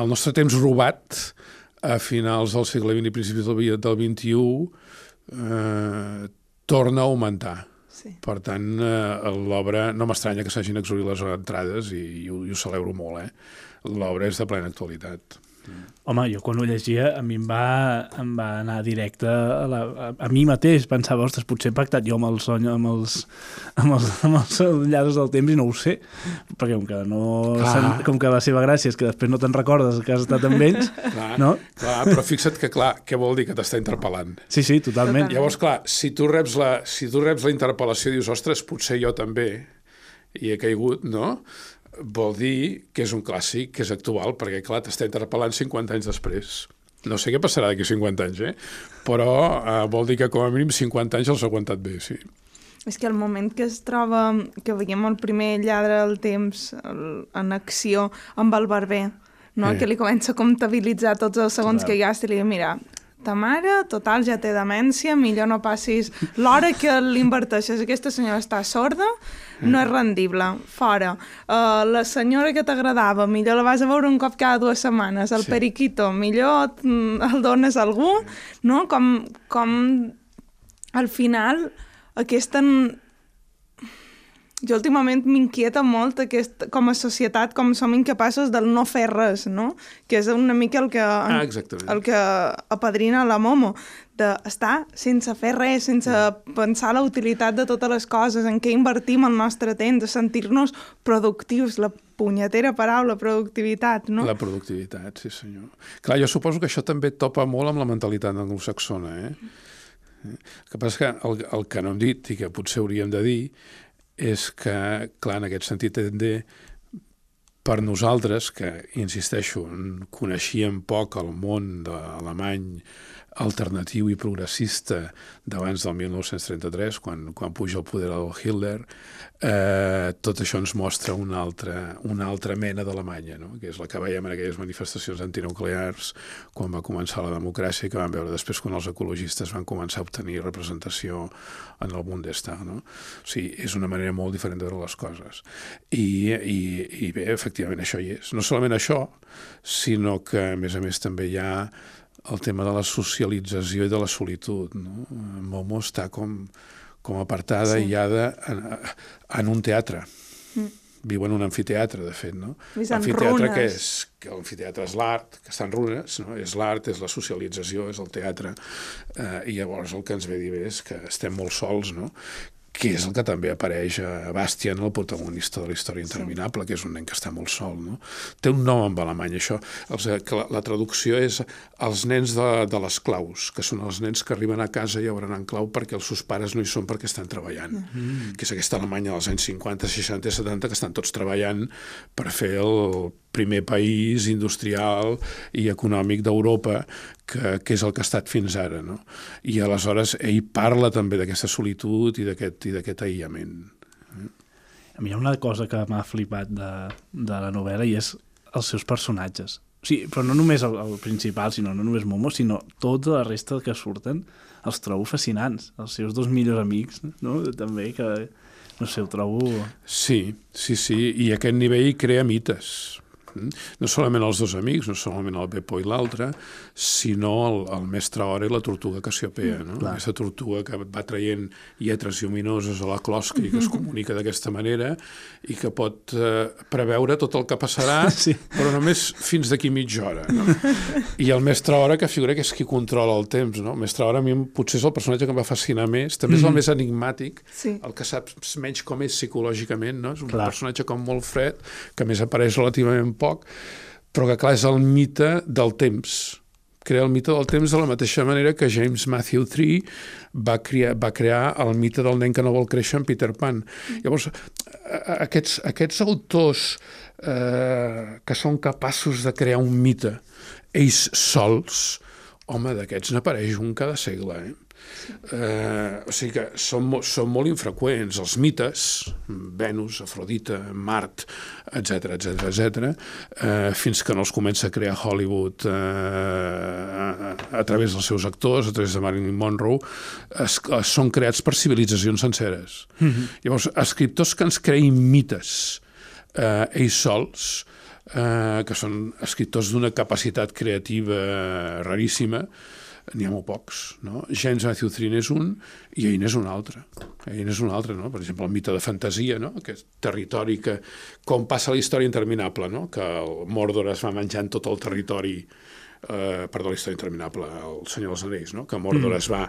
[SPEAKER 4] el nostre temps robat a finals del segle XX i principis del, del XXI eh, torna a augmentar Per tant, eh, l'obra, no m'estranya que s'hagin exaurit les entrades i, i, ho, i ho celebro molt, eh? L'obra és de plena actualitat.
[SPEAKER 2] Home, jo quan ho llegia a mi em va, em va anar directe a, la, a, a mi mateix. Pensava, ostres, potser he pactat jo amb el sony, amb els, amb els, amb els lladres del temps i no ho sé. Perquè com que, no, com que la seva gràcia és que després no te'n recordes que has estat amb ells,
[SPEAKER 4] clar,
[SPEAKER 2] no?
[SPEAKER 4] Clar, però fixa't que, clar, què vol dir que t'està interpel·lant?
[SPEAKER 2] Sí, sí, totalment.
[SPEAKER 3] Totalment.
[SPEAKER 4] Llavors, clar, si tu reps la, si tu reps la interpel·lació i dius, ostres, potser jo també hi he caigut, no? Vol dir que és un clàssic, que és actual, perquè, clar, t'està interpel·lant 50 anys després. No sé què passarà d'aquí 50 anys, eh? Però eh, vol dir que com a mínim 50 anys els ha aguantat bé, sí.
[SPEAKER 3] És que el moment que es troba, que veiem el primer lladre del temps el, en acció amb el barber, no?
[SPEAKER 4] Eh.
[SPEAKER 3] que li comença a comptabilitzar tots els segons
[SPEAKER 2] Clar.
[SPEAKER 3] que gasta i li diu, mira, ta mare, total, ja té demència, millor no passis l'hora que l'inverteixes. Aquesta senyora està sorda, no és rendible, fora. Uh, la senyora que t'agradava, millor la vas a veure un cop cada dues setmanes. El
[SPEAKER 4] Sí.
[SPEAKER 3] periquito, millor mm, el dones a algú, no? Com, com al final aquesta... Jo últimament m'inquieta molt aquest, com a societat, com som incapaços del no fer res, no? Que és una mica el que,
[SPEAKER 4] Ah, exactament.
[SPEAKER 3] el que apadrina la Momo, d'estar sense fer res, sense pensar la utilitat de totes les coses, en què invertim el nostre temps, de sentir-nos productius, la punyetera paraula, productivitat, no?
[SPEAKER 4] La productivitat, sí senyor. Clar, jo suposo que això també topa molt amb la mentalitat anglosaxona, eh? El que passa és que el, el que no hem dit i que potser hauríem de dir és que, clar, en aquest sentit també per nosaltres, que, insisteixo, coneixíem poc el món de alemany alternatiu i progressista d'abans del 1933, quan, quan puja al poder el Hitler, eh, tot això ens mostra una altra, una altra mena d'Alemanya, no? que és la que veiem en aquelles manifestacions antinuclears quan va començar la democràcia i que vam veure després quan els ecologistes van començar a obtenir representació en el Bundestag. No? O sigui, és una manera molt diferent de veure les coses. I, i, i bé, efectivament, això hi és. No solament això, sinó que, a més a més, també hi ha el tema de la socialització i de la solitud. No? Momo està com, com apartada,
[SPEAKER 3] Sí.
[SPEAKER 4] aïllada en, en un teatre. Mm. Viu en un amfiteatre, de fet, no?
[SPEAKER 3] Runes.
[SPEAKER 4] que és? Que l'amfiteatre és l'art, que està en runes, no? És l'art, és la socialització, és el teatre. Eh, I llavors el que ens ve a dir bé és que estem molt sols, no? Que és el que també apareix a Bastian, el protagonista de la història interminable, que és un nen que està molt sol. No? Té un nom en alemany, això. Els, que la, la traducció és els nens de, de les claus, que són els nens que arriben a casa i obren en clau perquè els seus pares no hi són perquè estan treballant. Mm. Que és aquesta Alemanya dels anys 50, 60 i 70 que estan tots treballant per fer el primer país industrial i econòmic d'Europa que, que és el que ha estat fins ara. No? I aleshores ell parla també d'aquesta solitud i d'aquest aïllament.
[SPEAKER 2] A mi hi ha una cosa que m'ha flipat de, de la novel·la i és els seus personatges. O sigui, però no només el, el principal, sinó no només Momo, sinó tota la resta que surten, els trobo fascinants. Els seus dos millors amics, no? També, que, no sé, ho trobo...
[SPEAKER 4] Sí, sí, sí, i aquest nivell crea mites. Mm? No solament els dos amics, no solament el Beppo i l'altre, sinó el, el mestre Hora i la tortuga Cassiopea, no?
[SPEAKER 2] clar.
[SPEAKER 4] Aquesta tortuga que va traient lletres lluminoses a la closca i que es comunica d'aquesta manera i que pot eh, preveure tot el que passarà,
[SPEAKER 2] Sí.
[SPEAKER 4] però només fins d'aquí mitja hora. No? I el mestre Hora, que figura que és qui controla el temps. No? El mestre Hora a mi potser és el personatge que em va fascinar més, també és el més enigmàtic,
[SPEAKER 3] Sí.
[SPEAKER 4] el que saps menys com és psicològicament, no? és un
[SPEAKER 2] Clar.
[SPEAKER 4] personatge com molt fred, que a més apareix relativament poc, però que clar, és el mite del temps. Crea el mite del temps de la mateixa manera que James Matthew Tree va crear, va crear el mite del nen que no vol créixer en Peter Pan. Llavors, a- a- aquests, aquests autors eh, que són capaços de crear un mite ells sols, home, d'aquests n'apareix un cada segle, eh? Eh, o sigui que són, són molt infreqüents. Els mites, Venus, Afrodita, Mart, etc etc etc, eh, fins que no els comença a crear Hollywood eh, a, a través dels seus actors, a través de Marilyn Monroe, es, es, són creats per civilitzacions senceres. Mm -hmm. Llavors, escriptors que ens creïn mites eh, ells sols, eh, que són escriptors d'una capacitat creativa raríssima, n'hi ha molt pocs, no? Matthew Thrine és un i Ain és un altre. Ain és un altre, no? Per exemple, el mite de fantasia, no? Aquest territori que, com passa la història interminable, no? Que el Mordor es va menjant tot el territori eh, perdó, la història interminable, el Senyor dels Anells, no? que Mordor mm. es va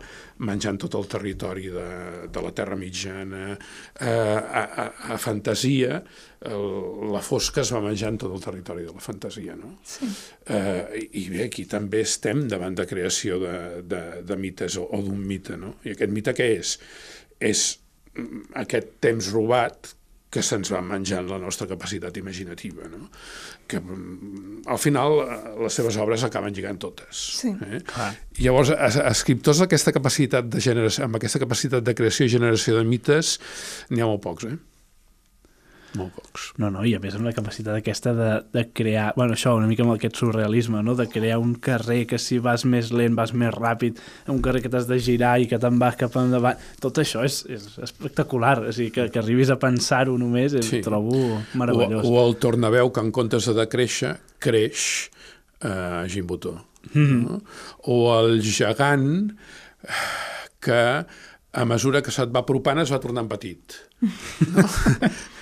[SPEAKER 4] menjant tot el territori de, de la Terra Mitjana, eh, a, a, a fantasia, el, la fosca es va menjant tot el territori de la fantasia. No? Sí. Eh, I bé, aquí també estem davant de creació de, de, de mites o, o d'un mite. No? I aquest mite què és? És mm, aquest temps robat que se'ns va menjant la nostra capacitat imaginativa, no? que mm, al final eh, les seves obres acaben lligant totes.
[SPEAKER 3] Sí.
[SPEAKER 4] Eh? Llavors, es- escriptors d'aquesta capacitat de generació, amb aquesta capacitat de creació i generació de mites, n'hi ha molt pocs, eh? Molt pocs.
[SPEAKER 2] No, no, i a més amb la capacitat aquesta de, de crear, bueno, això, una mica amb aquest surrealisme, no?, de crear un carrer que si vas més lent vas més ràpid, un carrer que t'has de girar i que te'n vas cap endavant, tot això és, és espectacular, o sigui, que, que arribis a pensar-ho només, sí. Trobo
[SPEAKER 4] O,
[SPEAKER 2] meravellós.
[SPEAKER 4] o el tornaveu que en comptes de decréixer, creix eh, a Gimbutó. Mm -hmm. no? O el gegant que a mesura que se't va apropant es va tornant petit. No?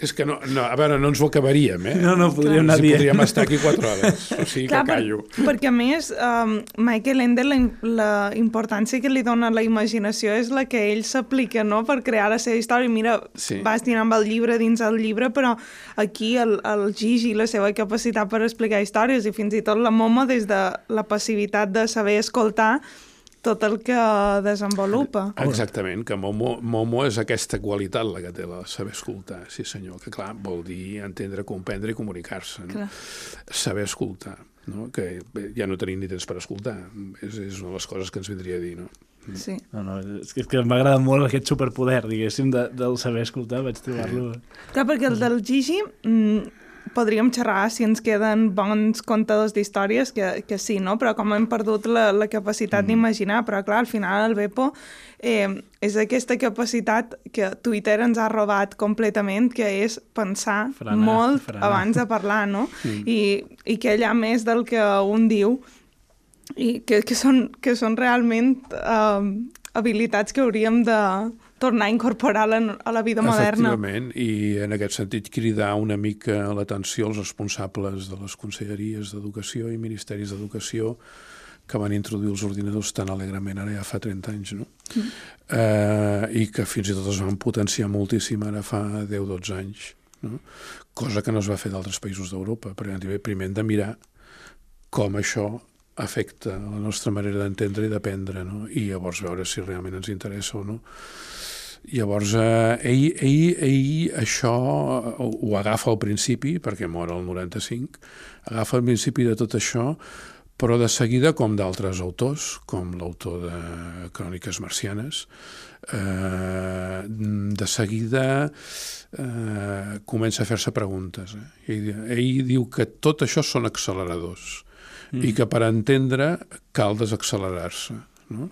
[SPEAKER 4] És que no, no, a veure, no ens ho acabaríem, eh?
[SPEAKER 2] No, no, podríem anar
[SPEAKER 4] Si
[SPEAKER 2] dient.
[SPEAKER 4] podríem estar aquí quatre hores, o sigui
[SPEAKER 3] Clar,
[SPEAKER 4] que callo.
[SPEAKER 3] per, perquè a més, um, Michael Ende, la, la importància que li dona a la imaginació és la que ell s'aplica no? per crear la seva història. Mira,
[SPEAKER 4] Sí.
[SPEAKER 3] vas tirant amb el llibre dins el llibre, però aquí el, el Gigi, la seva capacitat per explicar històries i fins i tot la Momo des de la passivitat de saber escoltar tot el que desenvolupa.
[SPEAKER 4] Exactament, que Momo, Momo és aquesta qualitat la que té la saber escoltar, sí senyor, que clar, vol dir entendre, comprendre i comunicar-se, no?
[SPEAKER 3] Clar.
[SPEAKER 4] Saber escoltar, no? que bé, ja no tenim ni temps per escoltar, és, és una de les coses que ens vindria a dir, no?
[SPEAKER 3] Sí.
[SPEAKER 2] No, no, és que, és que m'agrada molt aquest superpoder, diguéssim, de, del saber escoltar, vaig trobar-lo...
[SPEAKER 3] Clar, perquè el del Gigi mm, podríem xerrar si ens queden bons contadors d'històries, que, que sí, no? Però com hem perdut la, la capacitat mm. d'imaginar, però clar, al final el Bepo eh, és aquesta capacitat que Twitter ens ha robat completament, que és pensar
[SPEAKER 2] Frenar,
[SPEAKER 3] molt
[SPEAKER 2] frenar.
[SPEAKER 3] abans de parlar, no? Mm. I, I que ha més del que un diu i que, que, són, que són realment eh, habilitats que hauríem de tornar a incorporar a la, a la vida moderna.
[SPEAKER 4] Efectivament, i en aquest sentit cridar una mica l'atenció als responsables de les conselleries d'Educació i ministeris d'Educació que van introduir els ordinadors tan alegrement ara ja fa 30 anys, no? Mm. Eh, I que fins i tot es van potenciar moltíssim ara fa 10-12 anys, no? Cosa que no es va fer d'altres països d'Europa, perquè primer hem de mirar com això afecta la nostra manera d'entendre i d'aprendre, no? i llavors veure si realment ens interessa o no. Llavors, eh, ell, ell, ell això ho, ho agafa al principi, perquè mor el 95, agafa al principi de tot això, però de seguida, com d'altres autors, com l'autor de Cròniques Marcianes, eh, de seguida eh, comença a fer-se preguntes. Eh? Ell, ell diu que tot això són acceleradors mm. i que per entendre cal desaccelerar-se. No?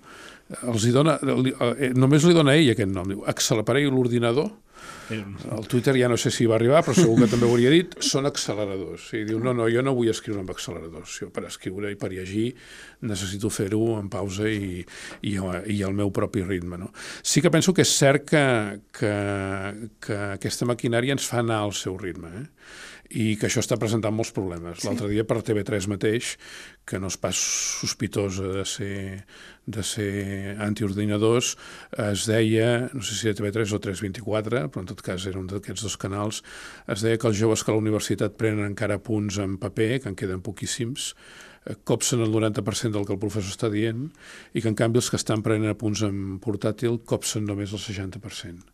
[SPEAKER 4] Els hi dona, li, eh, només li dona a ell aquest nom, diu, accelerar l'ordinador, el Twitter ja no sé si va arribar, però segur que també ho hauria dit, són acceleradors. I diu, no, no, jo no vull escriure amb acceleradors. Jo per escriure i per llegir necessito fer-ho en pausa i, i, i al meu propi ritme. No? Sí que penso que és cert que, que, que aquesta maquinària ens fa anar al seu ritme, eh? i que això està presentant molts problemes. Sí. L'altre dia per TV3 mateix, que no és pas sospitosa de ser, de ser antiordinadors, es deia, no sé si era TV3 o 324, però en tot cas era un d'aquests dos canals, es deia que els joves que a la universitat prenen encara punts en paper, que en queden poquíssims, copsen el 90% del que el professor està dient i que en canvi els que estan prenent punts en portàtil copsen només el 60%.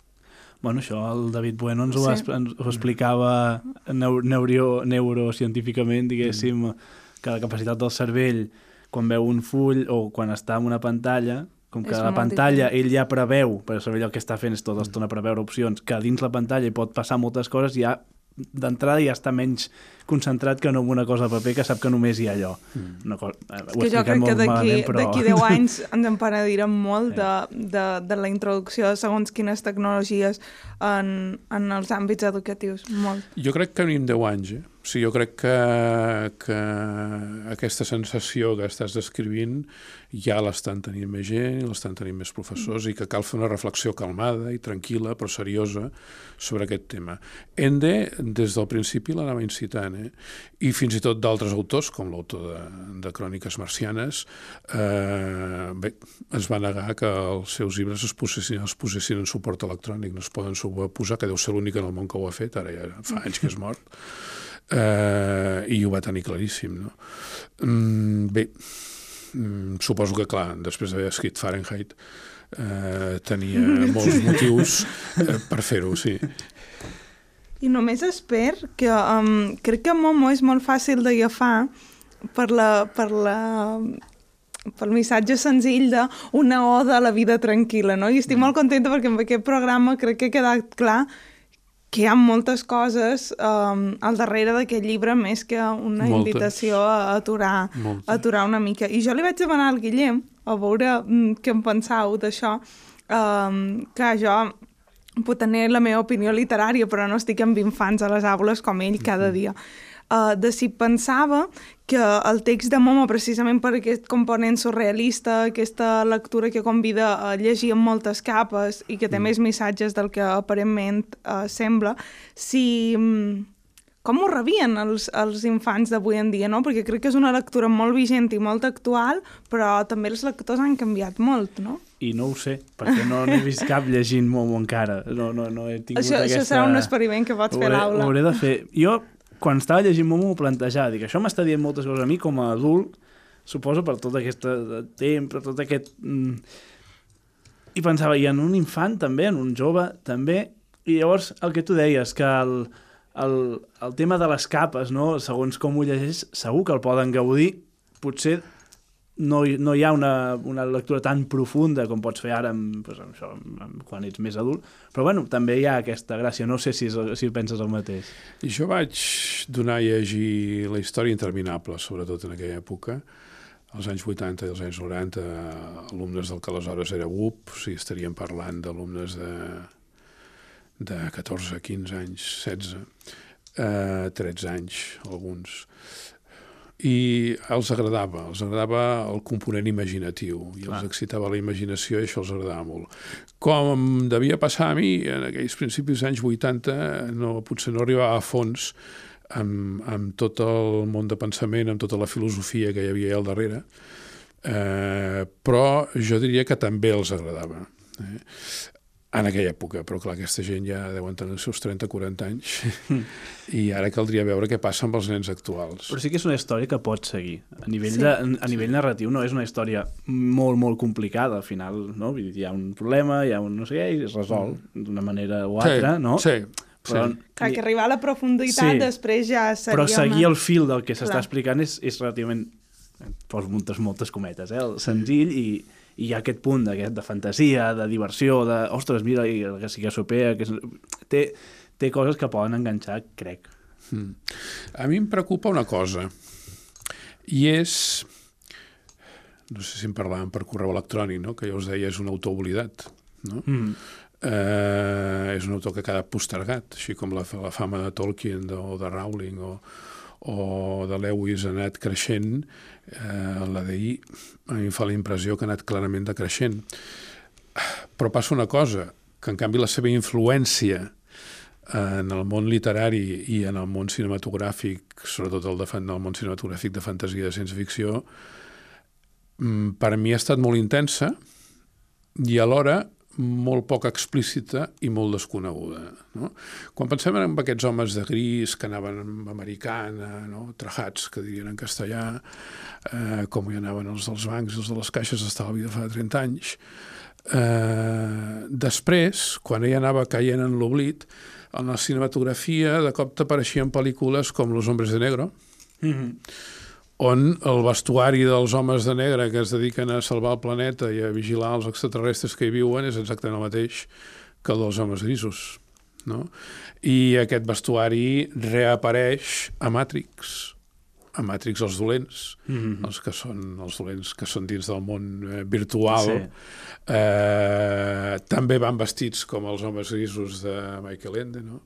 [SPEAKER 2] Bueno, això el David Bueno ens ho,
[SPEAKER 3] Sí.
[SPEAKER 2] sí. ens ho explicava neu neuro neurocientíficament, diguéssim, que la capacitat del cervell, quan veu un full o quan està en una pantalla, com que
[SPEAKER 3] És
[SPEAKER 2] la pantalla
[SPEAKER 3] diferent.
[SPEAKER 2] ell ja preveu, per saber allò que està fent és tota l'estona preveure opcions, que dins la pantalla hi pot passar moltes coses, ja d'entrada ja està menys concentrat que no en una cosa de paper que sap que només hi ha allò.
[SPEAKER 4] Mm.
[SPEAKER 2] Una cosa, eh, ho he
[SPEAKER 3] que jo crec que d'aquí
[SPEAKER 2] però...
[SPEAKER 3] d'aquí 10 anys ens en penedirem molt de, de, de la introducció de segons quines tecnologies en, en els àmbits educatius. Molt.
[SPEAKER 4] Jo crec que venim 10 anys, eh? Sigui, jo crec que, que aquesta sensació que estàs descrivint ja l'estan tenint més gent, l'estan tenint més professors i que cal fer una reflexió calmada i tranquil·la però seriosa sobre aquest tema. Ende, des del principi l'anava incitant, eh? i fins i tot d'altres autors, com l'autor de, de Cròniques Marcianes, eh, bé, es va negar que els seus llibres es posessin, es posessin en suport electrònic, no es poden posar, que deu ser l'únic en el món que ho ha fet, ara ja fa anys que és mort, eh, i ho va tenir claríssim. No? Mm, bé, mm, suposo que, clar, després d'haver escrit Fahrenheit, eh, tenia molts motius eh, per fer-ho, sí.
[SPEAKER 3] I només esper que... Um, crec que Momo és molt fàcil d'agafar per la, per la pel missatge senzill de una oda a la vida tranquil·la, no? I estic molt contenta perquè amb aquest programa crec que ha quedat clar que hi ha moltes coses um, al darrere d'aquest llibre més que una
[SPEAKER 4] Moltes.
[SPEAKER 3] invitació a aturar,
[SPEAKER 4] Moltes.
[SPEAKER 3] a aturar una mica. I jo li vaig demanar al Guillem a veure mm, què en pensau d'això, um, que jo puc tenir la meva opinió literària, però no estic amb infants a les aules com ell cada dia. Uh, de si pensava que el text de Momo, precisament per aquest component surrealista, aquesta lectura que convida a llegir amb moltes capes i que té mm. més missatges del que aparentment uh, sembla, si... mm, com ho rebien els, els infants d'avui en dia, no? Perquè crec que és una lectura molt vigent i molt actual, però també els lectors han canviat molt, no?
[SPEAKER 2] I no ho sé, perquè no n'he vist cap llegint Momo encara. No, no, no he tingut
[SPEAKER 3] Això,
[SPEAKER 2] aquesta...
[SPEAKER 3] això serà un experiment que pots fer a l'aula.
[SPEAKER 2] Ho hauré de fer. Jo, quan estava llegint Momo, m'ho plantejava. Dic, això m'està dient moltes coses a mi com a adult, suposo per tot aquest eh, temps, per tot aquest... mm, I pensava, i en un infant també, en un jove també, i llavors el que tu deies, que el, el, el tema de les capes, no? segons com ho llegeix, segur que el poden gaudir, potser no, no hi ha una, una lectura tan profunda com pots fer ara amb, pues, amb això, amb, amb, quan ets més adult, però bueno, també hi ha aquesta gràcia, no sé si, és, si penses el mateix.
[SPEAKER 4] I jo vaig donar a llegir la història interminable, sobretot en aquella època, als anys 80 i als anys 90, alumnes del que aleshores era BUP, o sigui, estaríem parlant d'alumnes de, de 14, 15 anys, 16, eh, 13 anys, alguns. I els agradava, els agradava el component imaginatiu, i
[SPEAKER 2] Clar.
[SPEAKER 4] els excitava la imaginació i això els agradava molt. Com devia passar a mi, en aquells principis anys 80, no, potser no arribava a fons amb, amb tot el món de pensament, amb tota la filosofia que hi havia al darrere, eh, però jo diria que també els agradava. Eh? En aquella època, però clar, aquesta gent ja deuen tenir els seus 30-40 anys i ara caldria veure què passa amb els nens actuals.
[SPEAKER 2] Però sí que és una història que pots seguir. A nivell,
[SPEAKER 3] Sí.
[SPEAKER 2] sí. de, a nivell narratiu no és una història molt, molt complicada, al final, no? Vull dir, hi ha un problema, hi ha un no sé què, i es resol d'una manera o altra,
[SPEAKER 4] sí,
[SPEAKER 2] no?
[SPEAKER 4] Sí,
[SPEAKER 2] Però,
[SPEAKER 4] sí.
[SPEAKER 3] Clar, que arribar a la profunditat
[SPEAKER 2] Sí.
[SPEAKER 3] després ja seria...
[SPEAKER 2] però seguir
[SPEAKER 3] una...
[SPEAKER 2] el fil del que s'està explicant és, és relativament poso moltes, moltes cometes, eh? el senzill i, i hi ha aquest punt d'aquest de fantasia, de diversió, de, ostres, mira, el que sí que sopea, que és... té, té coses que poden enganxar, crec.
[SPEAKER 4] Mm. A mi em preocupa una cosa, i és, no sé si en parlàvem per correu electrònic, no? que ja us deia, és un autor oblidat. No?
[SPEAKER 2] Mm.
[SPEAKER 4] Eh, és un autor que ha quedat postergat, així com la, la fama de Tolkien de, o de Rowling o, o de Lewis ha anat creixent, eh, la d'ahir a mi em fa la impressió que ha anat clarament decreixent. Però passa una cosa, que en canvi la seva influència en el món literari i en el món cinematogràfic, sobretot el, de, el món cinematogràfic de fantasia i de ciència-ficció, mm, per mi ha estat molt intensa i alhora molt poc explícita i molt desconeguda. No? Quan pensem en aquests homes de gris que anaven amb americana, no? trajats, que dirien en castellà, eh, com hi anaven els dels bancs, els de les caixes d'estalvi de fa 30 anys, eh, després, quan ella anava caient en l'oblit, en la cinematografia de cop t'apareixien pel·lícules com Los hombres de negro,
[SPEAKER 2] Mm -hmm.
[SPEAKER 4] On el vestuari dels homes de negre que es dediquen a salvar el planeta i a vigilar els extraterrestres que hi viuen és exactament el mateix que el dels homes grisos. No? I aquest vestuari reapareix a Matrix, a Matrix els dolents, mm -hmm. els que són els dolents que són dins del món eh, virtual, sí. eh, també van vestits com els homes grisos de Michael Ende, no?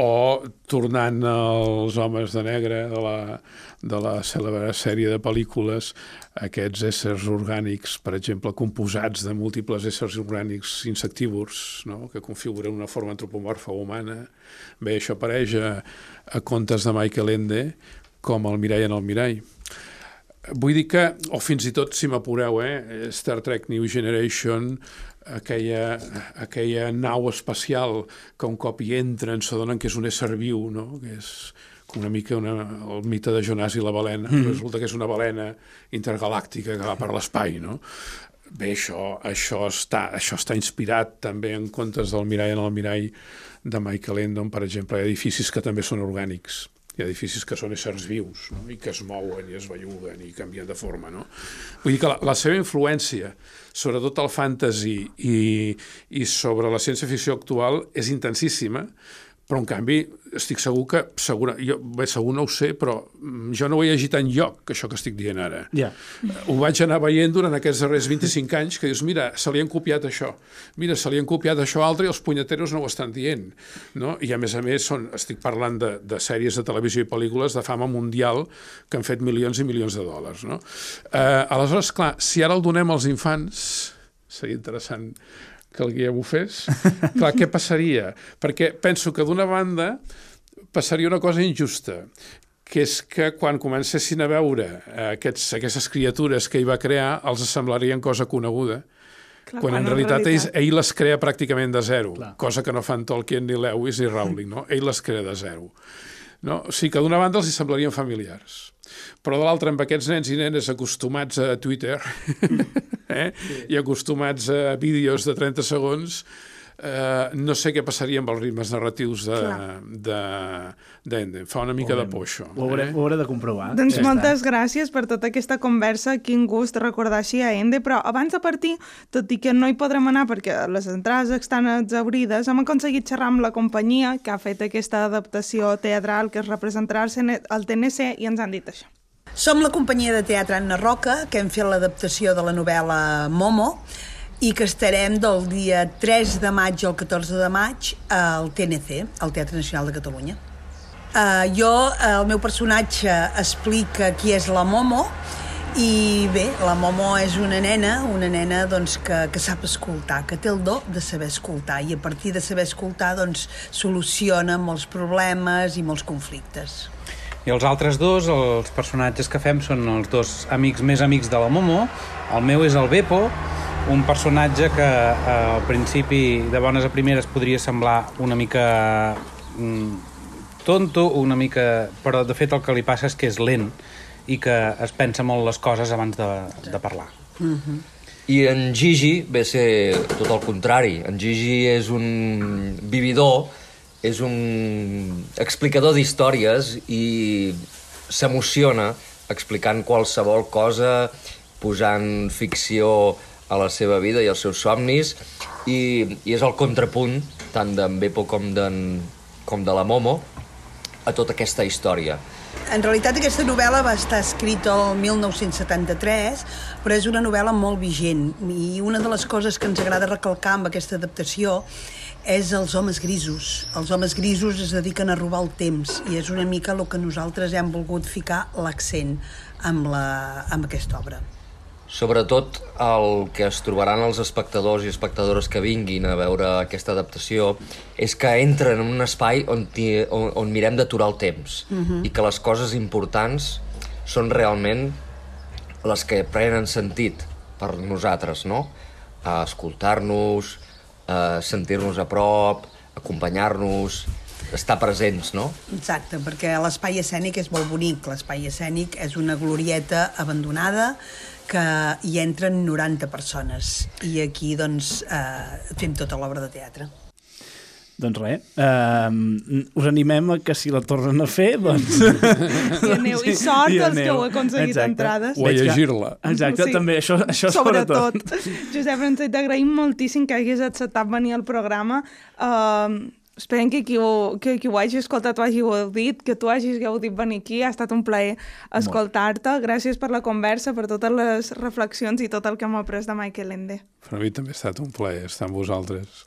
[SPEAKER 4] O tornant als homes de negre de la, de la cèlebre sèrie de pel·lícules, aquests éssers orgànics, per exemple, composats de múltiples éssers orgànics insectívors, no? que configuren una forma antropomorfa humana. Bé, això apareix a, a contes de Michael Ende, com el mirall en el mirall. Vull dir que, o fins i tot, si m'apureu, eh, Star Trek New Generation aquella, aquella nau espacial que un cop hi entren s'adonen que és un ésser viu, no? que és una mica una, el mite de Jonàs i la balena. Mm. Resulta que és una balena intergalàctica que va per l'espai. No? Bé, això, això, està, això està inspirat també en contes del mirall en el mirall de Michael Endon, per exemple, hi ha edificis que també són orgànics hi ha edificis que són éssers vius no? i que es mouen i es belluguen i canvien de forma. No? Vull dir que la, la seva influència, sobretot el fantasy i, i sobre la ciència-ficció actual, és intensíssima, però en canvi estic segur que, segura, jo, bé, segur no ho sé, però mm, jo no ho he llegit en lloc, això que estic dient ara.
[SPEAKER 2] Yeah.
[SPEAKER 4] Ho vaig anar veient durant aquests darrers 25 anys, que dius, mira, se li han copiat això, mira, se li han copiat això altre i els punyeteros no ho estan dient. No? I a més a més, són, estic parlant de, de sèries de televisió i pel·lícules de fama mundial que han fet milions i milions de dòlars. No? Eh, aleshores, clar, si ara el donem als infants, seria interessant que el guia fes, clar, què passaria? Perquè penso que d'una banda passaria una cosa injusta, que és que quan comencessin a veure aquests, aquestes criatures que ell va crear, els semblarien cosa coneguda, Clar, quan, quan en realitat, realitat... Ell, ell les crea pràcticament de zero, Clar. cosa que no fan Tolkien ni Lewis ni Rowling, no? Ell les crea de zero. No? O sigui que d'una banda els hi semblarien familiars, però de l'altra, amb aquests nens i nenes acostumats a Twitter, eh? sí. i acostumats a vídeos de 30 segons, eh, no sé què passaria amb els ritmes narratius de, de, d'Ende. Fa una mica de por, això.
[SPEAKER 2] Ho hauré, eh? ho hauré de comprovar.
[SPEAKER 3] Doncs ja moltes està. gràcies per tota aquesta conversa. Quin gust recordar així a Ende, però abans de partir, tot i que no hi podrem anar perquè les entrades estan exaurides, hem aconseguit xerrar amb la companyia que ha fet aquesta adaptació teatral que es representarà al TNC i ens han dit això.
[SPEAKER 5] Som la companyia de teatre Anna Roca, que hem fet l'adaptació de la novel·la Momo, i que estarem del dia 3 de maig al 14 de maig al TNC, al Teatre Nacional de Catalunya. Uh, jo, el meu personatge explica qui és la Momo, i bé, la Momo és una nena, una nena doncs, que, que sap escoltar, que té el do de saber escoltar, i a partir de saber escoltar doncs, soluciona molts problemes i molts conflictes.
[SPEAKER 6] I els altres dos, els personatges que fem, són els dos amics més amics de la Momo. El meu és el Beppo, un personatge que eh, al principi, de bones a primeres, podria semblar una mica mm, tonto, una mica... però de fet el que li passa és que és lent i que es pensa molt les coses abans de, de parlar. Mm -hmm.
[SPEAKER 7] I en Gigi ve ser tot el contrari. En Gigi és un vividor és un explicador d'històries i s'emociona explicant qualsevol cosa, posant ficció a la seva vida i als seus somnis i, i és el contrapunt tant d'en Beppo com, com de la Momo a tota aquesta història.
[SPEAKER 5] En realitat aquesta novel·la va estar escrita el 1973, però és una novel·la molt vigent i una de les coses que ens agrada recalcar amb aquesta adaptació és els homes grisos. Els homes grisos es dediquen a robar el temps i és una mica el que nosaltres hem volgut ficar l'accent amb, la, amb aquesta obra.
[SPEAKER 7] Sobretot el que es trobaran els espectadors i espectadores que vinguin a veure aquesta adaptació és que entren en un espai on, on, on mirem d'aturar el temps uh mhm. -huh. i que les coses importants són realment les que prenen sentit per nosaltres, no? A escoltar-nos, sentir-nos a prop, acompanyar-nos, estar presents, no?
[SPEAKER 5] Exacte, perquè l'espai escènic és molt bonic. L'espai escènic és una glorieta abandonada que hi entren 90 persones i aquí doncs eh, fem tota l'obra de teatre.
[SPEAKER 2] Doncs res, uh, us animem a que si la tornen a fer, doncs...
[SPEAKER 3] I aneu, i sort
[SPEAKER 2] I
[SPEAKER 3] els que heu aconseguit
[SPEAKER 2] Exacte.
[SPEAKER 3] entrades.
[SPEAKER 4] O a llegir-la.
[SPEAKER 2] Exacte,
[SPEAKER 3] Sí.
[SPEAKER 2] també, això, això sobretot.
[SPEAKER 3] sobretot. Josep Francesc, t'agraïm moltíssim que hagis acceptat venir al programa. Uh, esperem que qui, ho, que qui ho hagi escoltat ho hagi gaudit, que tu hagis gaudit venir aquí. Ha estat un plaer escoltar-te. Gràcies per la conversa, per totes les reflexions i tot el que hem après de Michael Ende.
[SPEAKER 4] Per a mi també ha estat un plaer estar amb vosaltres.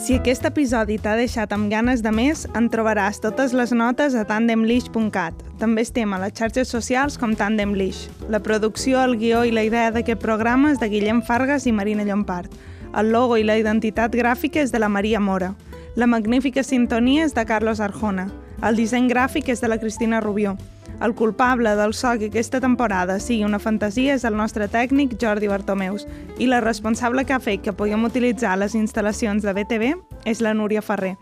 [SPEAKER 3] Si aquest episodi t'ha deixat amb ganes de més, en trobaràs totes les notes a tandemlish.cat. També estem a les xarxes socials com Tandemlish. La producció, el guió i la idea d'aquest programa és de Guillem Fargas i Marina Llompart. El logo i la identitat gràfica és de la Maria Mora. La magnífica sintonia és de Carlos Arjona. El disseny gràfic és de la Cristina Rubió. El culpable del so que aquesta temporada sigui una fantasia és el nostre tècnic Jordi Bartomeus i la responsable que ha fet que puguem utilitzar les instal·lacions de BTV és la Núria Ferrer.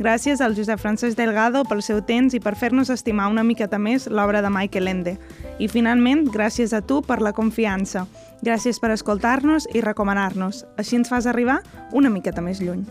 [SPEAKER 3] Gràcies al Josep Francesc Delgado pel seu temps i per fer-nos estimar una miqueta més l'obra de Michael Ende. I finalment, gràcies a tu per la confiança. Gràcies per escoltar-nos i recomanar-nos. Així ens fas arribar una miqueta més lluny.